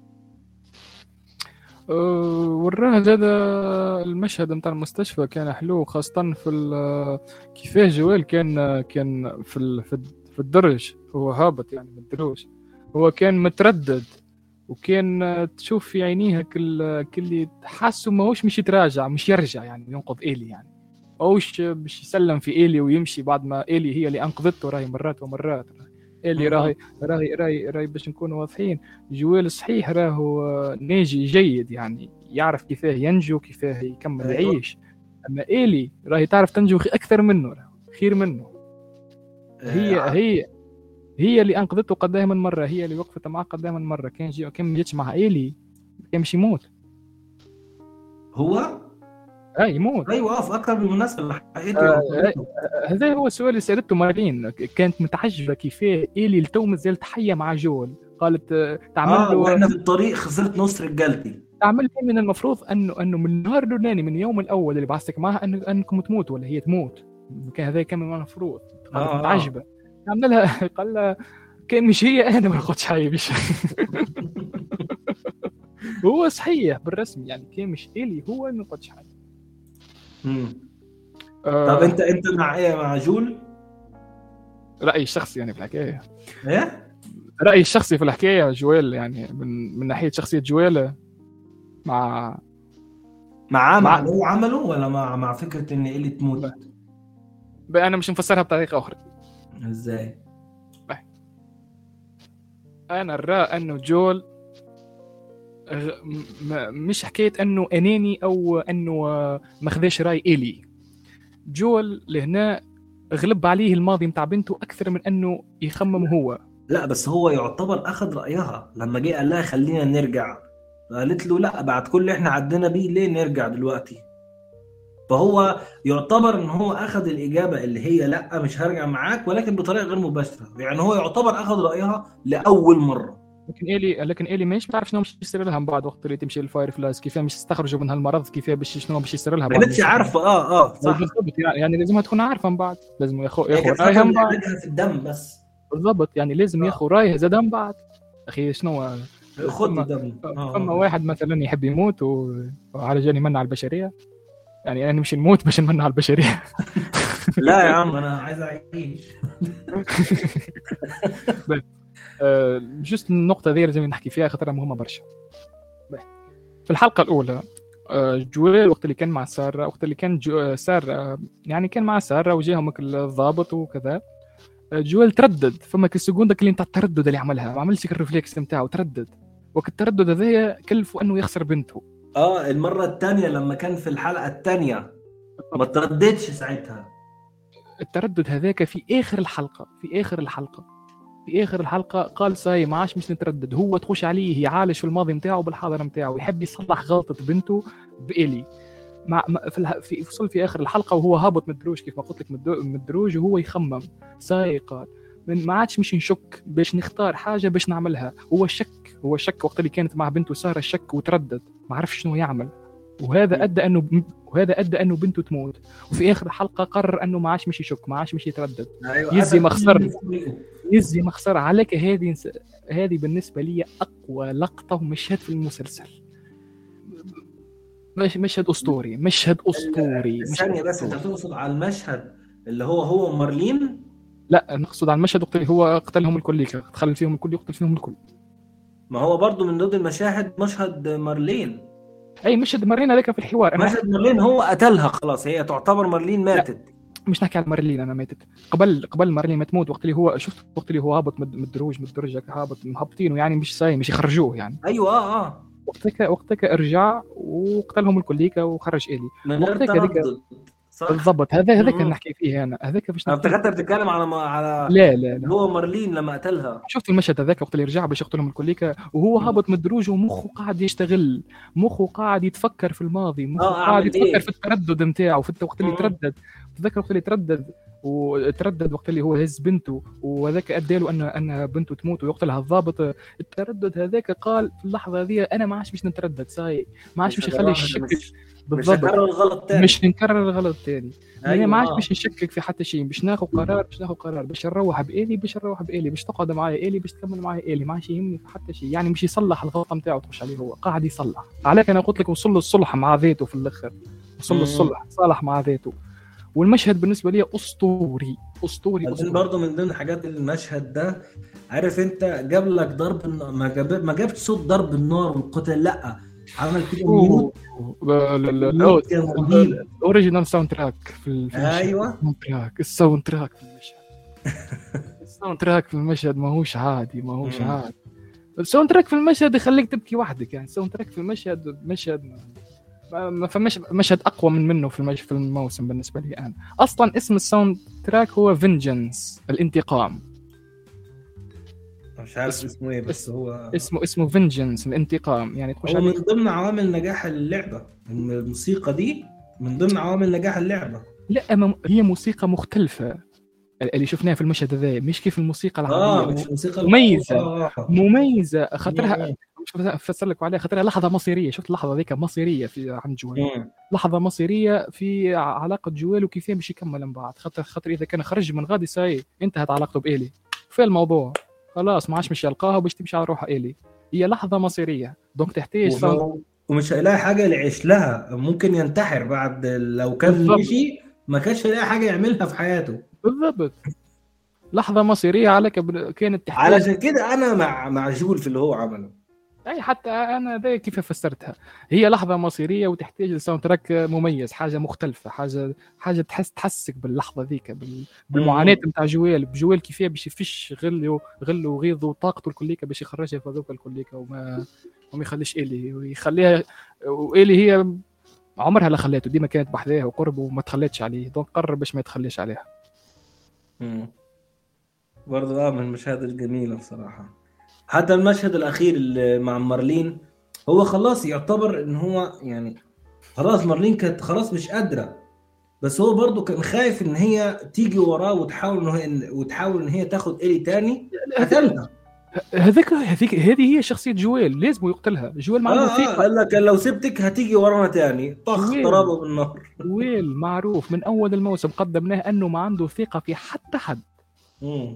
Speaker 1: أه، وراها زاد المشهد نتاع المستشفى كان حلو خاصة في كيفاه جوال كان كان في في الدرج هو هابط يعني من الدروج. هو كان متردد وكان تشوف في عينيه كل كل حاسه ماهوش مش يتراجع مش يرجع يعني ينقذ ايلي يعني. اوش باش يسلم في إيلي ويمشي بعد ما إيلي هي اللي أنقذته راهي مرات ومرات. اللي راهي راهي راهي راهي باش نكونوا واضحين. جوال صحيح راهو ناجي جيد يعني يعرف كيفاه ينجو كيفاه يكمل أيوة. يعيش. أما إيلي راهي تعرف تنجو أكثر منه خير منه. هي آه. هي هي اللي أنقذته قدام من مرة هي اللي وقفت معاه قدام من مرة. كان جي كان ما جاتش مع إيلي كان مش يموت.
Speaker 2: هو؟
Speaker 1: اي يموت.
Speaker 2: أيوه في أكثر من مناسبة. آه
Speaker 1: هذا هو السؤال اللي سألته مارلين. كانت متعجبة كيفاه. ايلي التو مازالت حية مع جويل قالت آه، تعمل
Speaker 2: له آه وإحنا في الطريق خسرت نص رجالتي.
Speaker 1: تعمل لي من المفروض أنه أنه من النهار الأولاني من اليوم الأول اللي بعثتك معها أن أنكم تموتوا ولا هي تموت. كان هذا كان من المفروض. آه متعجبة. عمل لها [LAUGHS] قال لها كان مش هي أنا ما كنتش حي. [LAUGHS] هو صحيح بالرسم يعني كان مش إلي هو ما كنتش حي
Speaker 2: آه طب انت انت مع إيه مع جول؟
Speaker 1: رأيي الشخصي يعني في الحكاية
Speaker 2: إيه؟
Speaker 1: رأيي الشخصي في الحكاية جويل يعني من من ناحية شخصية جويل مع
Speaker 2: مع اللي هو عمله ولا مع مع فكرة إن إلي تموت؟
Speaker 1: بقى أنا مش مفسرها بطريقة أخرى
Speaker 2: إزاي؟
Speaker 1: أنا ارى إنه جول مش حكاية أنه أناني أو أنه ما خذاش رأي إلي. جول لهنا غلب عليه الماضي نتاع بنته أكثر من أنه يخمم هو.
Speaker 2: لا بس هو يعتبر أخذ رأيها. لما جه قال لها خلينا نرجع. قالت له لا بعد كل اللي إحنا عدينا بيه ليه نرجع دلوقتي؟ فهو يعتبر إن هو أخذ الإجابة اللي هي لا مش هرجع معاك ولكن بطريقة غير مباشرة. يعني هو يعتبر أخذ رأيها لأول مرة.
Speaker 1: لكن إيلي لكن إيلي مش بتعرف شنو مش يصير لها من بعد وقت اللي تمشي ال Fireflies كيف مش تستخرجوا من هالمرض كيف باش شنو باش يصير لها
Speaker 2: ما كانتش عارفة آه آه
Speaker 1: صح. بالضبط يعني, يعني لازمها تكون عارفة من بعد. لازم ياخذ ياخذ رايها من بعد.
Speaker 2: في الدم بس.
Speaker 1: بالضبط يعني لازم ياخذ رايها زاد من بعد. أخي شنو؟
Speaker 2: خذ دم
Speaker 1: فما واحد مثلا يحب يموت وعلى جال يمنع البشرية. يعني أنا نمشي نموت باش نمنع البشرية.
Speaker 2: لا يا عم [LAUGHS] أنا عايز أعيش.
Speaker 1: جست النقطة ذي لازم نحكي فيها خاطرها مهمة برشا. في الحلقة الأولى جويل وقت اللي كان مع سارة وقت اللي كان سارة يعني كان مع سارة وجاهم الضابط وكذا. جويل تردد فما quelques secondes اللي نتاع التردد اللي عملها ما عملش ال réflexe نتاعو تردد. وقت التردد هذايا كلفه أنه يخسر بنته.
Speaker 2: آه المرة الثانية لما كان في الحلقة الثانية ما ترددش ساعتها.
Speaker 1: التردد هذاك في آخر الحلقة في آخر الحلقة. في آخر الحلقة قال ساي ما عادش مش نتردد هو تخش عليه يعالج في الماضي نتاعو بالحاضر نتاعو يحب يصلح غلطة بنته بإلي. مع في في وصل في آخر الحلقة وهو هابط من الدروج كيف ما قلت لك من الدروج وهو يخمم. ساي قال ما عادش مش نشك باش نختار حاجة باش نعملها هو شك هو شك وقت اللي كانت مع بنته سارة شك وتردد ما عرف شنو يعمل. وهذا أدى أنه وهذا أدى أنه بنته تموت. وفي آخر الحلقة قرر أنه ما عادش مش يشك ما عادش مش يتردد. أيوة يزي مخسر. يزي مخسر. عليك هذه هذه بالنسبة لي أقوى لقطة ومشهد في المسلسل. مشهد أسطوري مشهد أسطوري
Speaker 2: ثانية بس أنت تقصد على المشهد اللي هو هو مارلين؟
Speaker 1: لا نقصد على المشهد وقت هو قتلهم الكل دخل فيهم الكل يقتل فيهم الكل.
Speaker 2: ما هو برضه من ضمن المشاهد مشهد مارلين.
Speaker 1: أي مشهد مارلين هذاك في الحوار.
Speaker 2: مشهد مارلين هو قتلها خلاص هي تعتبر مارلين ماتت.
Speaker 1: مش نحكي على مارلين أنا ماتت. قبل قبل مارلين ما تموت وقت اللي هو شفت وقت اللي هو هابط من الدروج من الدرج هابط مهبطينه يعني مش ساي مش يخرجوه يعني.
Speaker 2: أيوه آه آه.
Speaker 1: وقتك وقتك ارجع وقتلهم الكليكا وخرج إلي.
Speaker 2: من غير
Speaker 1: بالضبط. هذا هذاك اللي نحكي فيه أنا. هذاك
Speaker 2: باش افتكرت بتتكلم على ما على
Speaker 1: لا لا لا.
Speaker 2: هو مارلين لما قتلها.
Speaker 1: شفت المشهد هذاك وقت اللي رجع باش يقتلهم الكليكا وهو هابط من الدروج ومخه قاعد يشتغل. مخه قاعد يتفكر في الماضي. مخه آه قاعد يتفكر إيه؟ في التردد نتاعه في الوقت اللي تردد. تذكر وقت اللي تردد وتردد وقت اللي هو هز بنته وهذاك أدى له ان أن بنته تموت ويقتلها الضابط التردد هذاك قال في اللحظة هذه أنا ما عادش مش نتردد ساي ما عادش مش يخلي الشك
Speaker 2: بالضبط مش نكرر الغلط تاني.
Speaker 1: مش نكرر الغلط تاني. أيوة. يعني ما عادش باش نشكك في حتى شيء باش ناخذ قرار باش ناخذ قرار باش نروح بإلي باش نروح بإلي باش تقعد معايا إلي باش تكمل معايا إلي ما عادش يهمني في حتى شيء. يعني مش يصلح الغلطة نتاعو تخش عليه هو قاعد يصلح. عليك أنا قلت لك وصل له الصلح مع ذاته في الآخر وصل له الصلح صالح مع ذاته. والمشهد بالنسبة لي أسطوري أسطوري,
Speaker 2: أسطوري. برضه من ضمن حاجات المشهد ده عارف أنت جاب لك ضرب ما جاب ما جابش صوت ضرب النار والقتل لأ عمل كده
Speaker 1: ال original soundtrack في
Speaker 2: أيوه
Speaker 1: ال soundtrack ال soundtrack في المشهد. ال soundtrack في المشهد. ماهوش عادي ماهوش عادي. ال soundtrack في المشهد يخليك تبكي وحدك يعني. ال soundtrack في المشهد مشهد ما فمش مشهد أقوى من منه في. في الموسم بالنسبة لي أنا. أصلا اسم ال sound track هو Vengeance الانتقام.
Speaker 2: مش عارف اسمه إيه بس هو
Speaker 1: اسمه اسمه Vengeance الانتقام. يعني
Speaker 2: تخش هو من ضمن عوامل نجاح اللعبة. الموسيقى دي من ضمن عوامل نجاح اللعبة.
Speaker 1: لا هي موسيقى مختلفة. اللي شفناها في المشهد هذا مش كيف الموسيقى العاديه
Speaker 2: آه مش موسيقى
Speaker 1: مميزة. آه. مميزة. خاطرها افسر لك عليها. خاطرها لحظة مصيرية. شفت اللحظة ذيك؟ مصيرية في عند جويل لحظة مصيرية في علاقة جويل وكيف باش يكمل من بعد. خاطر خاطر إذا كان خرج من غادي ساي انتهت علاقته بإيلي. في الموضوع. خلاص ما عادش مش يلقاها باش تمشي على روحها إيلي. هي لحظة مصيرية. donc تحتاج
Speaker 2: ومش هيلاقي حاجة يعيش لها. ممكن ينتحر بعد لو كان مشي ما كانش هيلاقي حاجة يعملها في حياته.
Speaker 1: بالضبط. لحظة مصيرية عليك كانت
Speaker 2: تحتاج. علشان كده أنا مع مع جول في اللي هو عمله.
Speaker 1: أي حتى أنا ده كيف فسرتها؟ هي لحظة مصيرية وتحتاج ل soundtrack مميز حاجة مختلفة حاجة حاجة تحس تحسك باللحظة ذيك بالمعاناة نتاع جويل بجويل كيفاه باش يفش غله غله وغيظه وطاقته الكليكة باش يخرجها في هذوك الكليكة وما وما يخليش إلي ويخليها وإلي هي عمرها لا خلاته ديما كانت بحذاه وقربه وما تخليتش عليه donc قرر باش ما يتخليش عليها.
Speaker 2: برضه آه من المشاهد الجميلة بصراحة. حتى المشهد الأخير اللي مع مارلين هو خلاص يعتبر إن هو يعني خلاص مارلين كانت خلاص مش قادرة. بس هو برضه كان خايف إن هي تيجي وراه وتحاول إن هي وتحاول إن هي تاخد الي تاني قتلها.
Speaker 1: هذيك هذيك هذه هي شخصية جويل لازم يقتلها. جويل
Speaker 2: معروف آه آه قال لك لو سبتك هتيجي ورانا تاني. طخ ضربه بالنار.
Speaker 1: جويل معروف من أول الموسم قدمناه أنه ما عنده ثقة في حتى حد.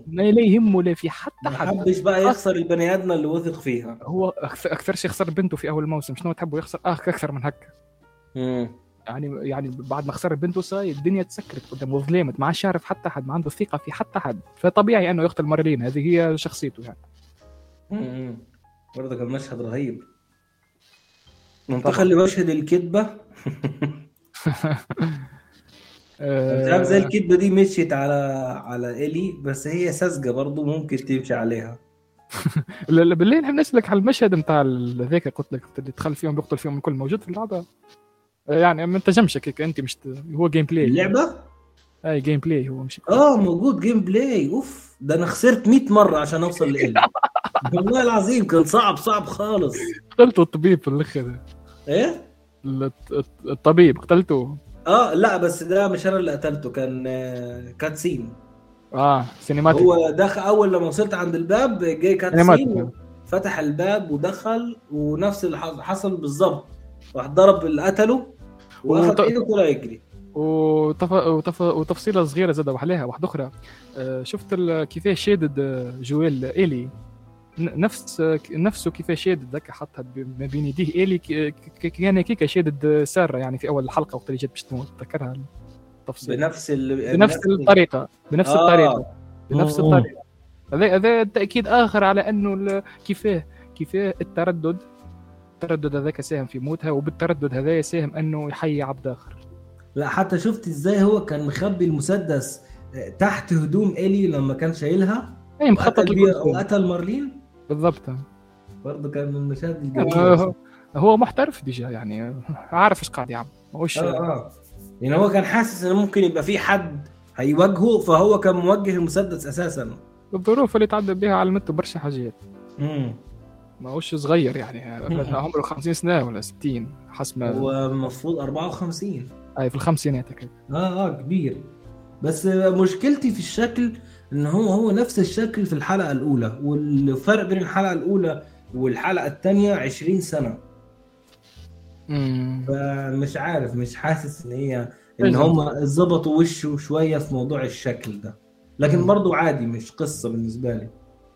Speaker 1: ما لا يهمه لا في حتى حد.
Speaker 2: ما حبش بقى يخسر البني آدم اللي وثق فيها.
Speaker 1: هو أكثر شيء خسر بنته في أول الموسم شنو تحبوا يخسر؟ آه أكثر من هكا. يعني يعني بعد ما خسر بنته صاي الدنيا تسكرت قدامه ظلمت ما عادش يعرف حتى حد ما عنده ثقة في حتى حد. فطبيعي أنه يقتل مارلين هذه هي شخصيته يعني.
Speaker 2: امم برضه كان مشهد رهيب. منتقل لمشهد الكذبة. [LAUGHS] مش زي الكذبة دي مشيت على على إلي بس هي ساذجة برضه ممكن تمشي عليها. [LAUGHS]
Speaker 1: بالليل إحنا بنسلك على المشهد بتاع ذاك قلت لك اللي دخل فيهم بيقتل فيهم الكل موجود في اللعبة. يعني ما أنت جمشك أنت مش هو
Speaker 2: gameplay
Speaker 1: اللعبة؟ أي gameplay هو مش
Speaker 2: آه موجود gameplay أوف ده أنا خسرت 100 مرة عشان أوصل لإلي. [LAUGHS] والله العظيم كان صعب صعب خالص.
Speaker 1: قتلته الطبيب في الآخر.
Speaker 2: إيه؟
Speaker 1: الطبيب قتلته.
Speaker 2: آه لا بس ده مش أنا اللي قتلته كان cutscene
Speaker 1: آه cinematic
Speaker 2: هو دخل أول لما وصلت عند الباب جاي cutscene فتح الباب ودخل ونفس اللي حصل بالظبط. راح ضرب اللي قتله واخد إيده وطلع يجري.
Speaker 1: وتف... وتف... وتفصيلة صغيرة زاد وحليها واحدة أخرى. آه، شفت كيفاش شادد آه، جويل الي نفس نفسه كيفاش شادد ذاك حطها ما بين يديه. الي كان كيكا شادد سارة يعني في أول الحلقة وقت اللي جات باش تموت تذكرها
Speaker 2: التفصيل. بنفس ال...
Speaker 1: بنفس الطريقة. بنفس آه. الطريقة. بنفس الطريقة. هذا هذا تأكيد آخر على أنه كيفاه كيفاه التردد. التردد هذاك ساهم في موتها وبالتردد هذا يساهم أنه يحيي عبد آخر.
Speaker 2: لا حتى شفت إزاي هو كان مخبي المسدس آه، تحت هدوم الي لما كان شايلها؟
Speaker 1: اي مخطط
Speaker 2: وقتل مارلين؟
Speaker 1: بالضبط.
Speaker 2: برضه كان من المشاهد
Speaker 1: آه هو محترف ديجا يعني عارف إيش قاعد يعمل
Speaker 2: ماهوش آه آه. يعني هو كان حاسس إنه ممكن يبقى في حد هيواجهه فهو كان موجه المسدس أساسا.
Speaker 1: الظروف اللي تعدى بها علمته برشا حاجات.
Speaker 2: امم
Speaker 1: ماهوش صغير يعني عمره 50 سنة ولا 60 حسب
Speaker 2: هو المفروض 54
Speaker 1: أي في الخمسينات كده
Speaker 2: آه آه كبير. بس مشكلتي في الشكل إن هو هو نفس الشكل في الحلقة الأولى والفرق بين الحلقة الأولى والحلقة الثانية 20 سنة.
Speaker 1: امم
Speaker 2: فمش عارف مش حاسس إن هي إن هم ظبطوا وشه شوية في موضوع الشكل ده. لكن برضو عادي مش قصة بالنسبة لي.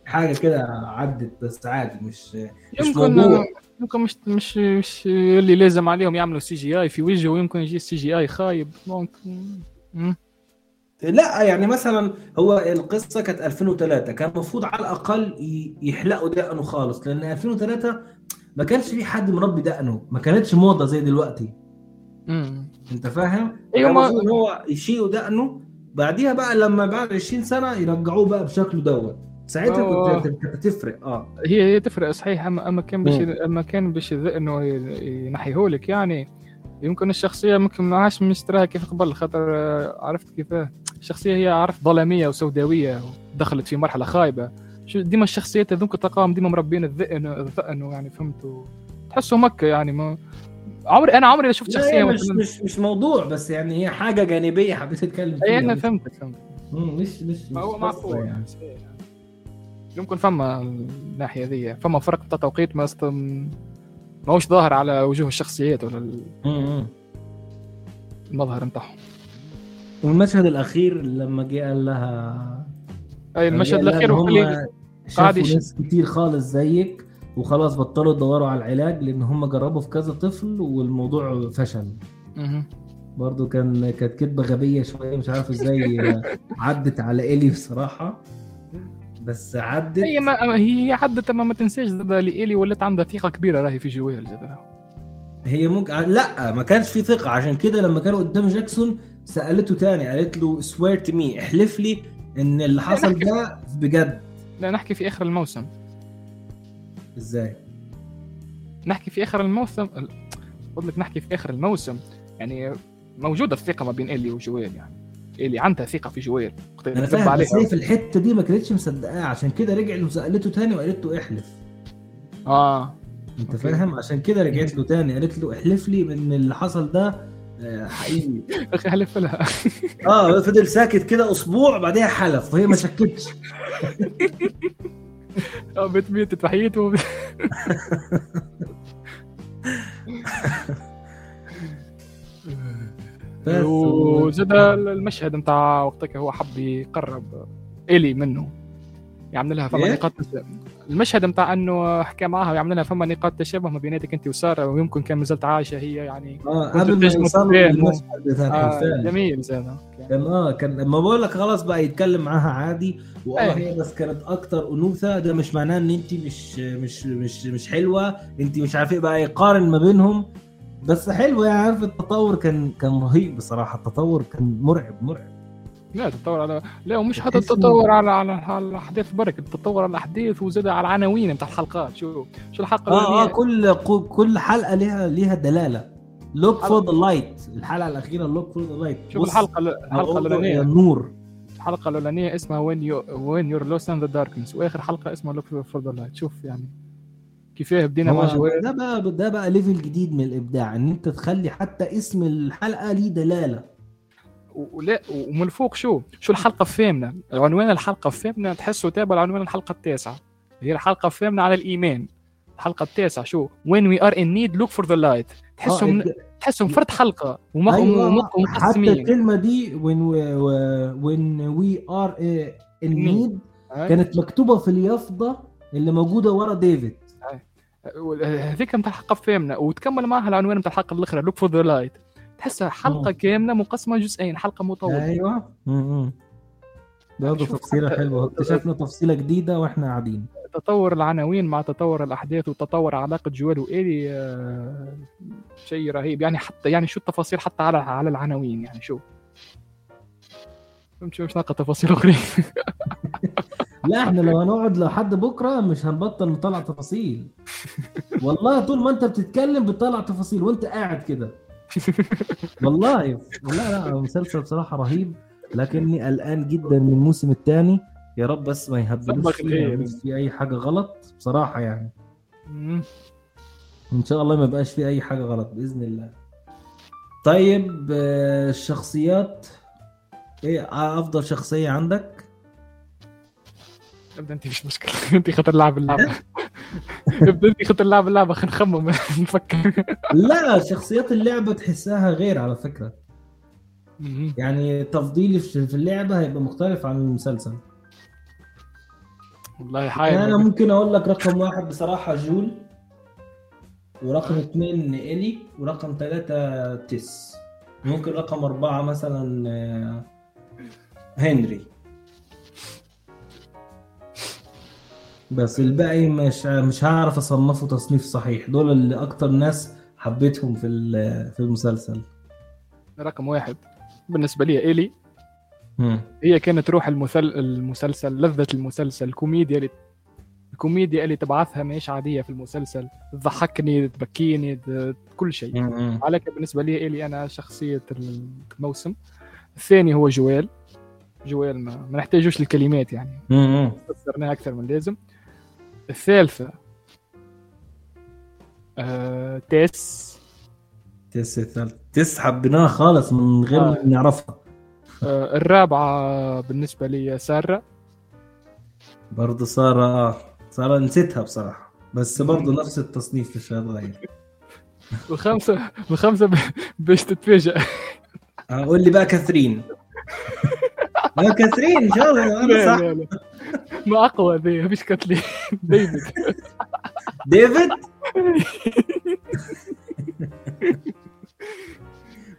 Speaker 2: حاجة كده عدت بس عادي مش مش موضوع.
Speaker 1: يمكن مش مش مش اللي لازم عليهم يعملوا CGI في وجهه ويمكن يجي CGI خايب. ممكن.
Speaker 2: لا يعني مثلا هو القصة كانت 2003 كان المفروض على الأقل يحلقوا دقنه خالص لأن 2003 ما كانش في حد مربي دقنه ما كانتش موضة زي دلوقتي.
Speaker 1: امم
Speaker 2: أنت فاهم؟
Speaker 1: أيوه
Speaker 2: ما... هو يشيلوا دقنه بعديها بقى لما بعد 20 سنة يرجعوه بقى بشكله دوت. ساعتها كنت تفرق آه.
Speaker 1: هي هي تفرق صحيح أما أما كان باش أما كان باش إنه ينحيهولك يعني يمكن الشخصية ممكن ما عادش مستراها كيف قبل خاطر آه، عرفت كيف الشخصيه هي عرفت ظلامية وسوداوية ودخلت في مرحلة خايبة. ديما الشخصيات هذوك تلقاهم ديما مربين الذئن الذئن يعني فهمتوا تحسوا مكة يعني ما عمري أنا عمري شفت شخصية
Speaker 2: مش مش مش موضوع بس يعني هي حاجة جانبية حبيت أتكلم فيها.
Speaker 1: أنا فهمتك فهمتك
Speaker 2: مش مش
Speaker 1: مش هو معقول. يعني. يمكن فما الناحية ذي فما فرق بتاع توقيت ما ماهوش ظاهر على وجوه الشخصيات ولا المظهر نتاعهم.
Speaker 2: والمشهد الأخير لما جه قال لها
Speaker 1: أي المشهد الأخير هو اللي
Speaker 2: قاعد ناس كتير خالص زيك وخلاص بطلوا يدوروا على العلاج لأن هم جربوا في كذا طفل والموضوع فشل. برضه كان كانت كدبة غبية شوية مش عارف إزاي [LAUGHS] عدت على الي بصراحة. بس عدت.
Speaker 1: هي ما هي عدت ما, ما تنساش لإلي ولات عندها ثقة كبيرة راهي في جويل
Speaker 2: هي ممكن لا ما كانش في ثقة. عشان كده لما كانوا قدام جاكسون سألته تاني قالت له swear to me احلف لي إن اللي حصل ده بجد.
Speaker 1: لا نحكي في آخر الموسم.
Speaker 2: إزاي؟
Speaker 1: نحكي في آخر الموسم. قلت لك نحكي في آخر الموسم. يعني موجودة الثقة ما بين الي وجويل يعني. الي عندها ثقة في جويل.
Speaker 2: أنا فاهم بس هي في الحتة دي ما كانتش مصدقاه عشان كده رجع له سالته تاني وقالت له احلف.
Speaker 1: آه.
Speaker 2: أنت فاهم؟ عشان كده رجعت له تاني. قالت له احلف لي إن اللي حصل ده حقيقي.
Speaker 1: أخي حلف لها
Speaker 2: آه فضل ساكت كده أسبوع بعدها حلف وهي ما شكتش.
Speaker 1: آه بتميت تحيته وزاد المشهد نتاع وقتك هو حب يقرب إلي منه. يعمل لها فما؟ نقاط المشهد نتاع انه حكى معها ويعمل لها فما نقاط تشابه ما بيناتك انت وسارة ويمكن كان مازالت عايشة هي يعني
Speaker 2: آه قبل ما يوصل المشهد بتاع
Speaker 1: آه جميل زاد
Speaker 2: كان آه كان لما بقول لك خلاص بقى يتكلم معاها عادي والله هي بس كانت أكتر أنوثة. ده مش معناه إن انت مش مش مش مش حلوة. انت مش عارف إيه بقى يقارن ما بينهم. بس حلو يعني عارف التطور كان كان رهيب بصراحة. التطور كان مرعب مرعب.
Speaker 1: لا تطور على لا ومش حتى التطور على على الأحداث برك التطور على الأحداث وزاد على العناوين بتاع الحلقات شو شو الحلقة
Speaker 2: آه آه كل كل حلقة لها لها دلالة. look for the light الحلقة الأخيرة look for the light
Speaker 1: شوف الحلقة الحلقة الأولانية.
Speaker 2: النور
Speaker 1: الحلقة الأولانية اسمها when you when you're lost in the darkness وآخر حلقة اسمها look for the light شوف يعني كيفاه بدينا مع
Speaker 2: جوال ده بقى ده بقى level جديد من الإبداع إن أنت تخلي حتى اسم الحلقة ليه دلالة.
Speaker 1: ولا ومن فوق شو؟ شو الحلقة الثامنة؟ عنوان الحلقة الثامنة تحسه تابع لعنوان الحلقة التاسعة. هي الحلقة الثامنة على الإيمان. الحلقة التاسعة شو؟ When we are in need look for the light. تحسهم تحسهم فرد حلقة
Speaker 2: ومخ أيوة حتى الكلمة دي when we, when we are in need كانت مكتوبة في اليافطة اللي موجودة ورا ديفيد.
Speaker 1: هذيك نتاع الحلقة الثامنة وتكمل معها العنوان نتاع الحلقة الاخرى look for the light تحسها حلقة كاملة مقسمة جزئين حلقة مطولة.
Speaker 2: أيوه. برضه تفصيلة حلوة. اكتشفنا تفصيلة جديدة وإحنا قاعدين.
Speaker 1: تطور العناوين مع تطور الأحداث وتطور علاقة جوال وإيلي آه شيء رهيب. يعني حتى يعني شو التفاصيل حتى على على العناوين يعني شو. مش مش ناقة تفاصيل أخرى؟ [LAUGHS]
Speaker 2: لا إحنا لو هنقعد لحد بكرة مش هنبطل نطلع تفاصيل. والله طول ما أنت بتتكلم بتطلع تفاصيل وأنت قاعد كده. والله والله لا مسلسل بصراحة رهيب لكني قلقان جدا من الموسم الثاني. يا رب بس ما يهبلوش في أي حاجة غلط بصراحة يعني. إن شاء الله ما يبقاش في أي حاجة غلط بإذن الله. طيب آه، الشخصيات إيه أفضل شخصية عندك؟
Speaker 1: ابدا أنت مش مشكلة أنت خطر لعب اللعبة. انت خطر لعب اللعبة خلينا نخمم [LAUGHS] نفكر.
Speaker 2: لا شخصيات اللعبة تحسها غير على فكرة. يعني تفضيلي في اللعبة هيبقى مختلف عن المسلسل.
Speaker 1: والله
Speaker 2: يعني أنا ممكن أقول لك رقم واحد بصراحة جول. ورقم اثنين الي ورقم ثلاثة تيس. ممكن رقم أربعة مثلا آه، هنري. بس الباقي مش مش هعرف أصنفه تصنيف صحيح. دول اللي أكتر ناس حبيتهم في في المسلسل.
Speaker 1: رقم واحد. بالنسبة لي إيلي مم. هي كانت روح المثل... المسلسل لذة المسلسل الكوميديا اللي الكوميديا اللي تبعثها مش عادية في المسلسل. تضحكني تبكيني كل شيء. على بالنسبة لي إلي أنا شخصية الموسم. الثاني هو جويل. جويل ما, ما نحتاجوش الكلمات يعني. فسرناها أكثر من لازم. الثالثة. آه... تيس.
Speaker 2: تيس الثالث. تيس حبيناها خالص من غير آه. نعرفها.
Speaker 1: آه الرابعة بالنسبة لي سارة.
Speaker 2: برضه سارة آه سارة نسيتها بصراحة بس برضه نفس التصنيف مش هتغير
Speaker 1: والخامسة والخامسة باش تتفاجئ.
Speaker 2: قول لي بقى كاثرين. لا [LAUGHS] كاثرين إن شاء الله أنا صح.
Speaker 1: ما أقوى ذي مفيش كاتلين ديفيد
Speaker 2: ديفيد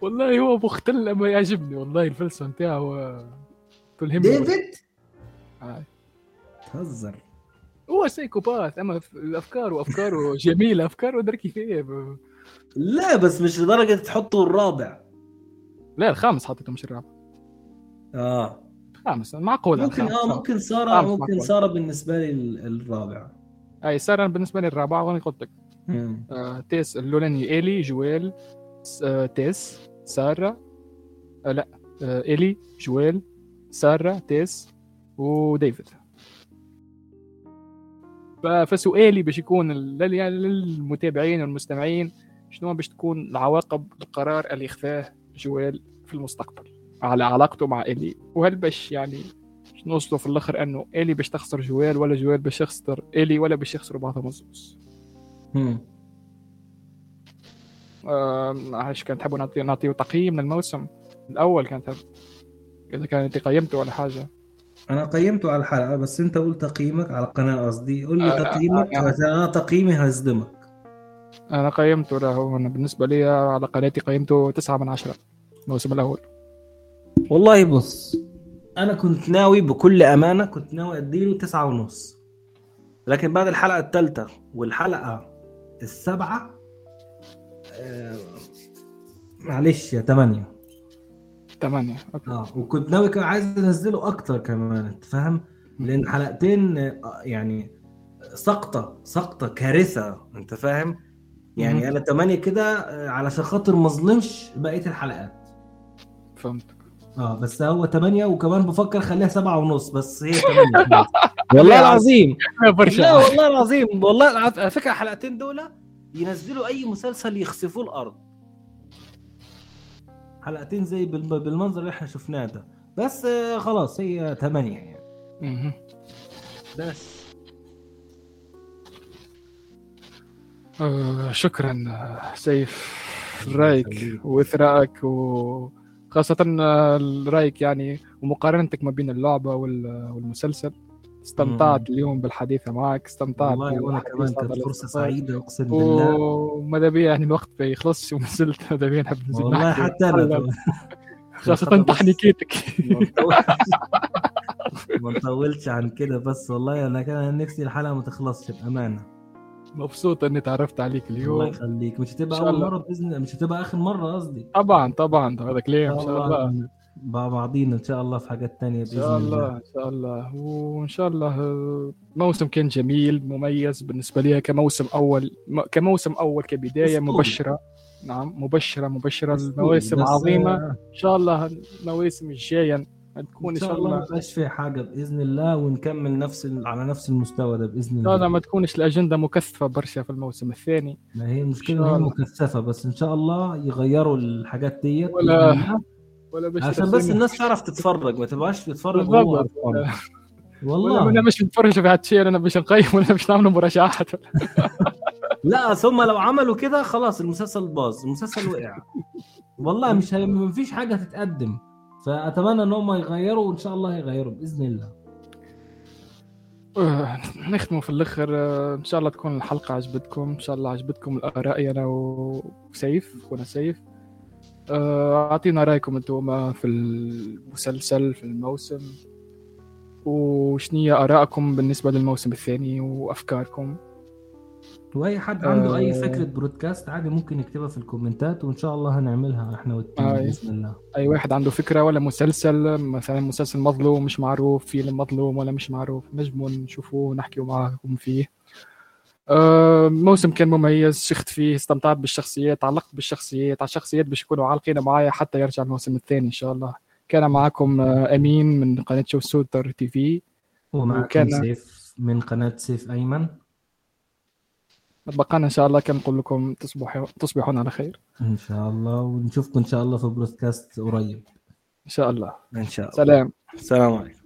Speaker 1: والله هو مختل ما يعجبني والله الفلسفة نتاعه
Speaker 2: تلهمني. ديفيد آه. تهزر
Speaker 1: هو psychopath أما افكاره افكاره جميلة أفكاره دركي فيه
Speaker 2: لا بس مش لدرجة تحطه الرابع.
Speaker 1: لا الخامس حطيته مش الرابع.
Speaker 2: آه.
Speaker 1: خامس معقول.
Speaker 2: ممكن آه ممكن سارة ممكن سارة بالنسبة لي الرابع
Speaker 1: أي سارة بالنسبة لي الرابع وأنا قلت لك. آه تيس اللولاني إيلي جويل آه تيس سارة آه لا آه إيلي جويل سارة تيس وديفيد. فسؤالي باش يكون للمتابعين والمستمعين شنو باش تكون العواقب القرار اللي اخذاه جوال في المستقبل؟ على علاقته مع إلي. وهل باش يعني نوصلوا في الآخر أنه إلي باش تخسر جوال ولا جوال باش يخسر إلي ولا باش يخسروا بعضهم الزوز عايش كان تحبوا نعطيه نعطيه تقييم للموسم الأول كانت إذا كانت قيمته ولا حاجة.
Speaker 2: أنا قيمته على الحلقة بس أنت قول تقييمك على القناة قصدي. قول لي آه، تقييمك آه آه. أنا تقييمي هيصدمك.
Speaker 1: أنا قيمته له بالنسبة لي على قناتي قيمته تسعة من عشرة الموسم الأول.
Speaker 2: والله بص أنا كنت ناوي بكل أمانة كنت ناوي أديله تسعة ونص. لكن بعد الحلقة الثالثه والحلقة السابعة آه معلش يا ثمانية
Speaker 1: ثمانية
Speaker 2: أوكي. آه وكنت ناوي كان عايز أنزله أكتر كمان أنت فاهم؟ لأن حلقتين آه، يعني سقطة سقطة كارثة أنت فاهم؟ يعني أنا ثمانية كده آه، علشان خاطر ما أظلمش بقية الحلقات.
Speaker 1: فهمت.
Speaker 2: آه بس هو 8 وكمان بفكر خليها سبعة ونص بس هي 8 [LAUGHS] والله العظيم. لا والله العظيم. والله على فكرة الحلقتين دول ينزلوا أي مسلسل يخسفوه الأرض. حلقتين زي بالمنظر اللي إحنا شفناه ده. بس آه، خلاص هي 8 يعني. بس.
Speaker 1: آه شكرا سيف. رأيك واثرائك و خاصة رايك يعني ومقارنتك ما بين اللعبة والمسلسل استمتعت مم. اليوم بالحديث معك استمتعت
Speaker 2: والله وأنا كمان كانت فرصة سعيدة أقسم بالله.
Speaker 1: وماذا بيا يعني الوقت ما يخلصش ونزلت ماذا بيا نحب نزيد
Speaker 2: والله حتى أنا
Speaker 1: خاصة تحنيكيتك
Speaker 2: ما [LAUGHS] نطولش عن كده بس والله أنا كان نفسي الحلقة ما تخلصش بأمانة.
Speaker 1: مبسوط إني تعرفت عليك اليوم.
Speaker 2: الله يخليك. مش هتبقى أول مرة بإذن الله. مش هتبقى آخر مرة قصدي.
Speaker 1: طبعا طبعا. هذاك ليه؟ إن شاء الله.
Speaker 2: مع بعضينا إن شاء الله في حاجات تانية
Speaker 1: بإذن الله ان شاء الله. إن شاء الله. وإن شاء الله موسم كان جميل مميز بالنسبة لي كموسم أول كموسم أول كبداية مبشرة. نعم مبشرة مبشرة. المواسم عظيمة. إن شاء الله المواسم الجاية تكون
Speaker 2: إن شاء الله ما يبقاش في حاجة بإذن الله ونكمل نفس على نفس المستوى ده بإذن الله
Speaker 1: لا ما تكونش الأجندة مكثفة برشا في الموسم الثاني.
Speaker 2: ما هي المشكلة هي مكثفة بس إن شاء الله يغيروا الحاجات ديت
Speaker 1: ولا
Speaker 2: ولا عشان بس الناس تعرف تتفرج ما تبقاش تتفرج
Speaker 1: والله. أنا مش بتفرج في هالشيء أنا مش نقيم ولا مش نعمل مراجعات. [LAUGHS]
Speaker 2: لا ثم لو عملوا كده خلاص المسلسل باظ المسلسل وقع. والله مش ما فيش حاجة تتقدم. فأتمنى إن هم يغيروا وإن شاء الله يغيروا بإذن الله.
Speaker 1: آه، نختموا في الآخر آه، إن شاء الله تكون الحلقة عجبتكم. إن شاء الله عجبتكم الآراء أنا وسيف اخونا سيف. آه، أعطينا رأيكم أنتم في المسلسل في الموسم. وشنية آرائكم بالنسبة للموسم الثاني وأفكاركم؟
Speaker 2: وأي حد عنده آه. اي فكرة broadcast عادي ممكن يكتبها في الكومنتات وإن شاء الله هنعملها إحنا وال team آه بإذن الله.
Speaker 1: أي واحد عنده فكرة ولا مسلسل مثلا مسلسل مظلوم مش معروف فيلم مظلوم ولا مش معروف نجموا نشوفوه ونحكي معاكم فيه. آه موسم كان مميز شخت فيه استمتعت بالشخصيات علقت بالشخصيات على الشخصيات باش يكونوا عالقين معايا حتى يرجع الموسم الثاني إن شاء الله. كان معكم آه أمين من قناة شو سوتر TV.
Speaker 2: ومعكم وكان... سيف من قناة سيف أيمن.
Speaker 1: بقانا إن شاء الله كان نقول لكم تصبحوا تصبحون على خير.
Speaker 2: إن شاء الله. ونشوفكم إن شاء الله في بودكاست قريب.
Speaker 1: إن شاء الله.
Speaker 2: إن شاء الله.
Speaker 1: سلام.
Speaker 2: السلام عليكم.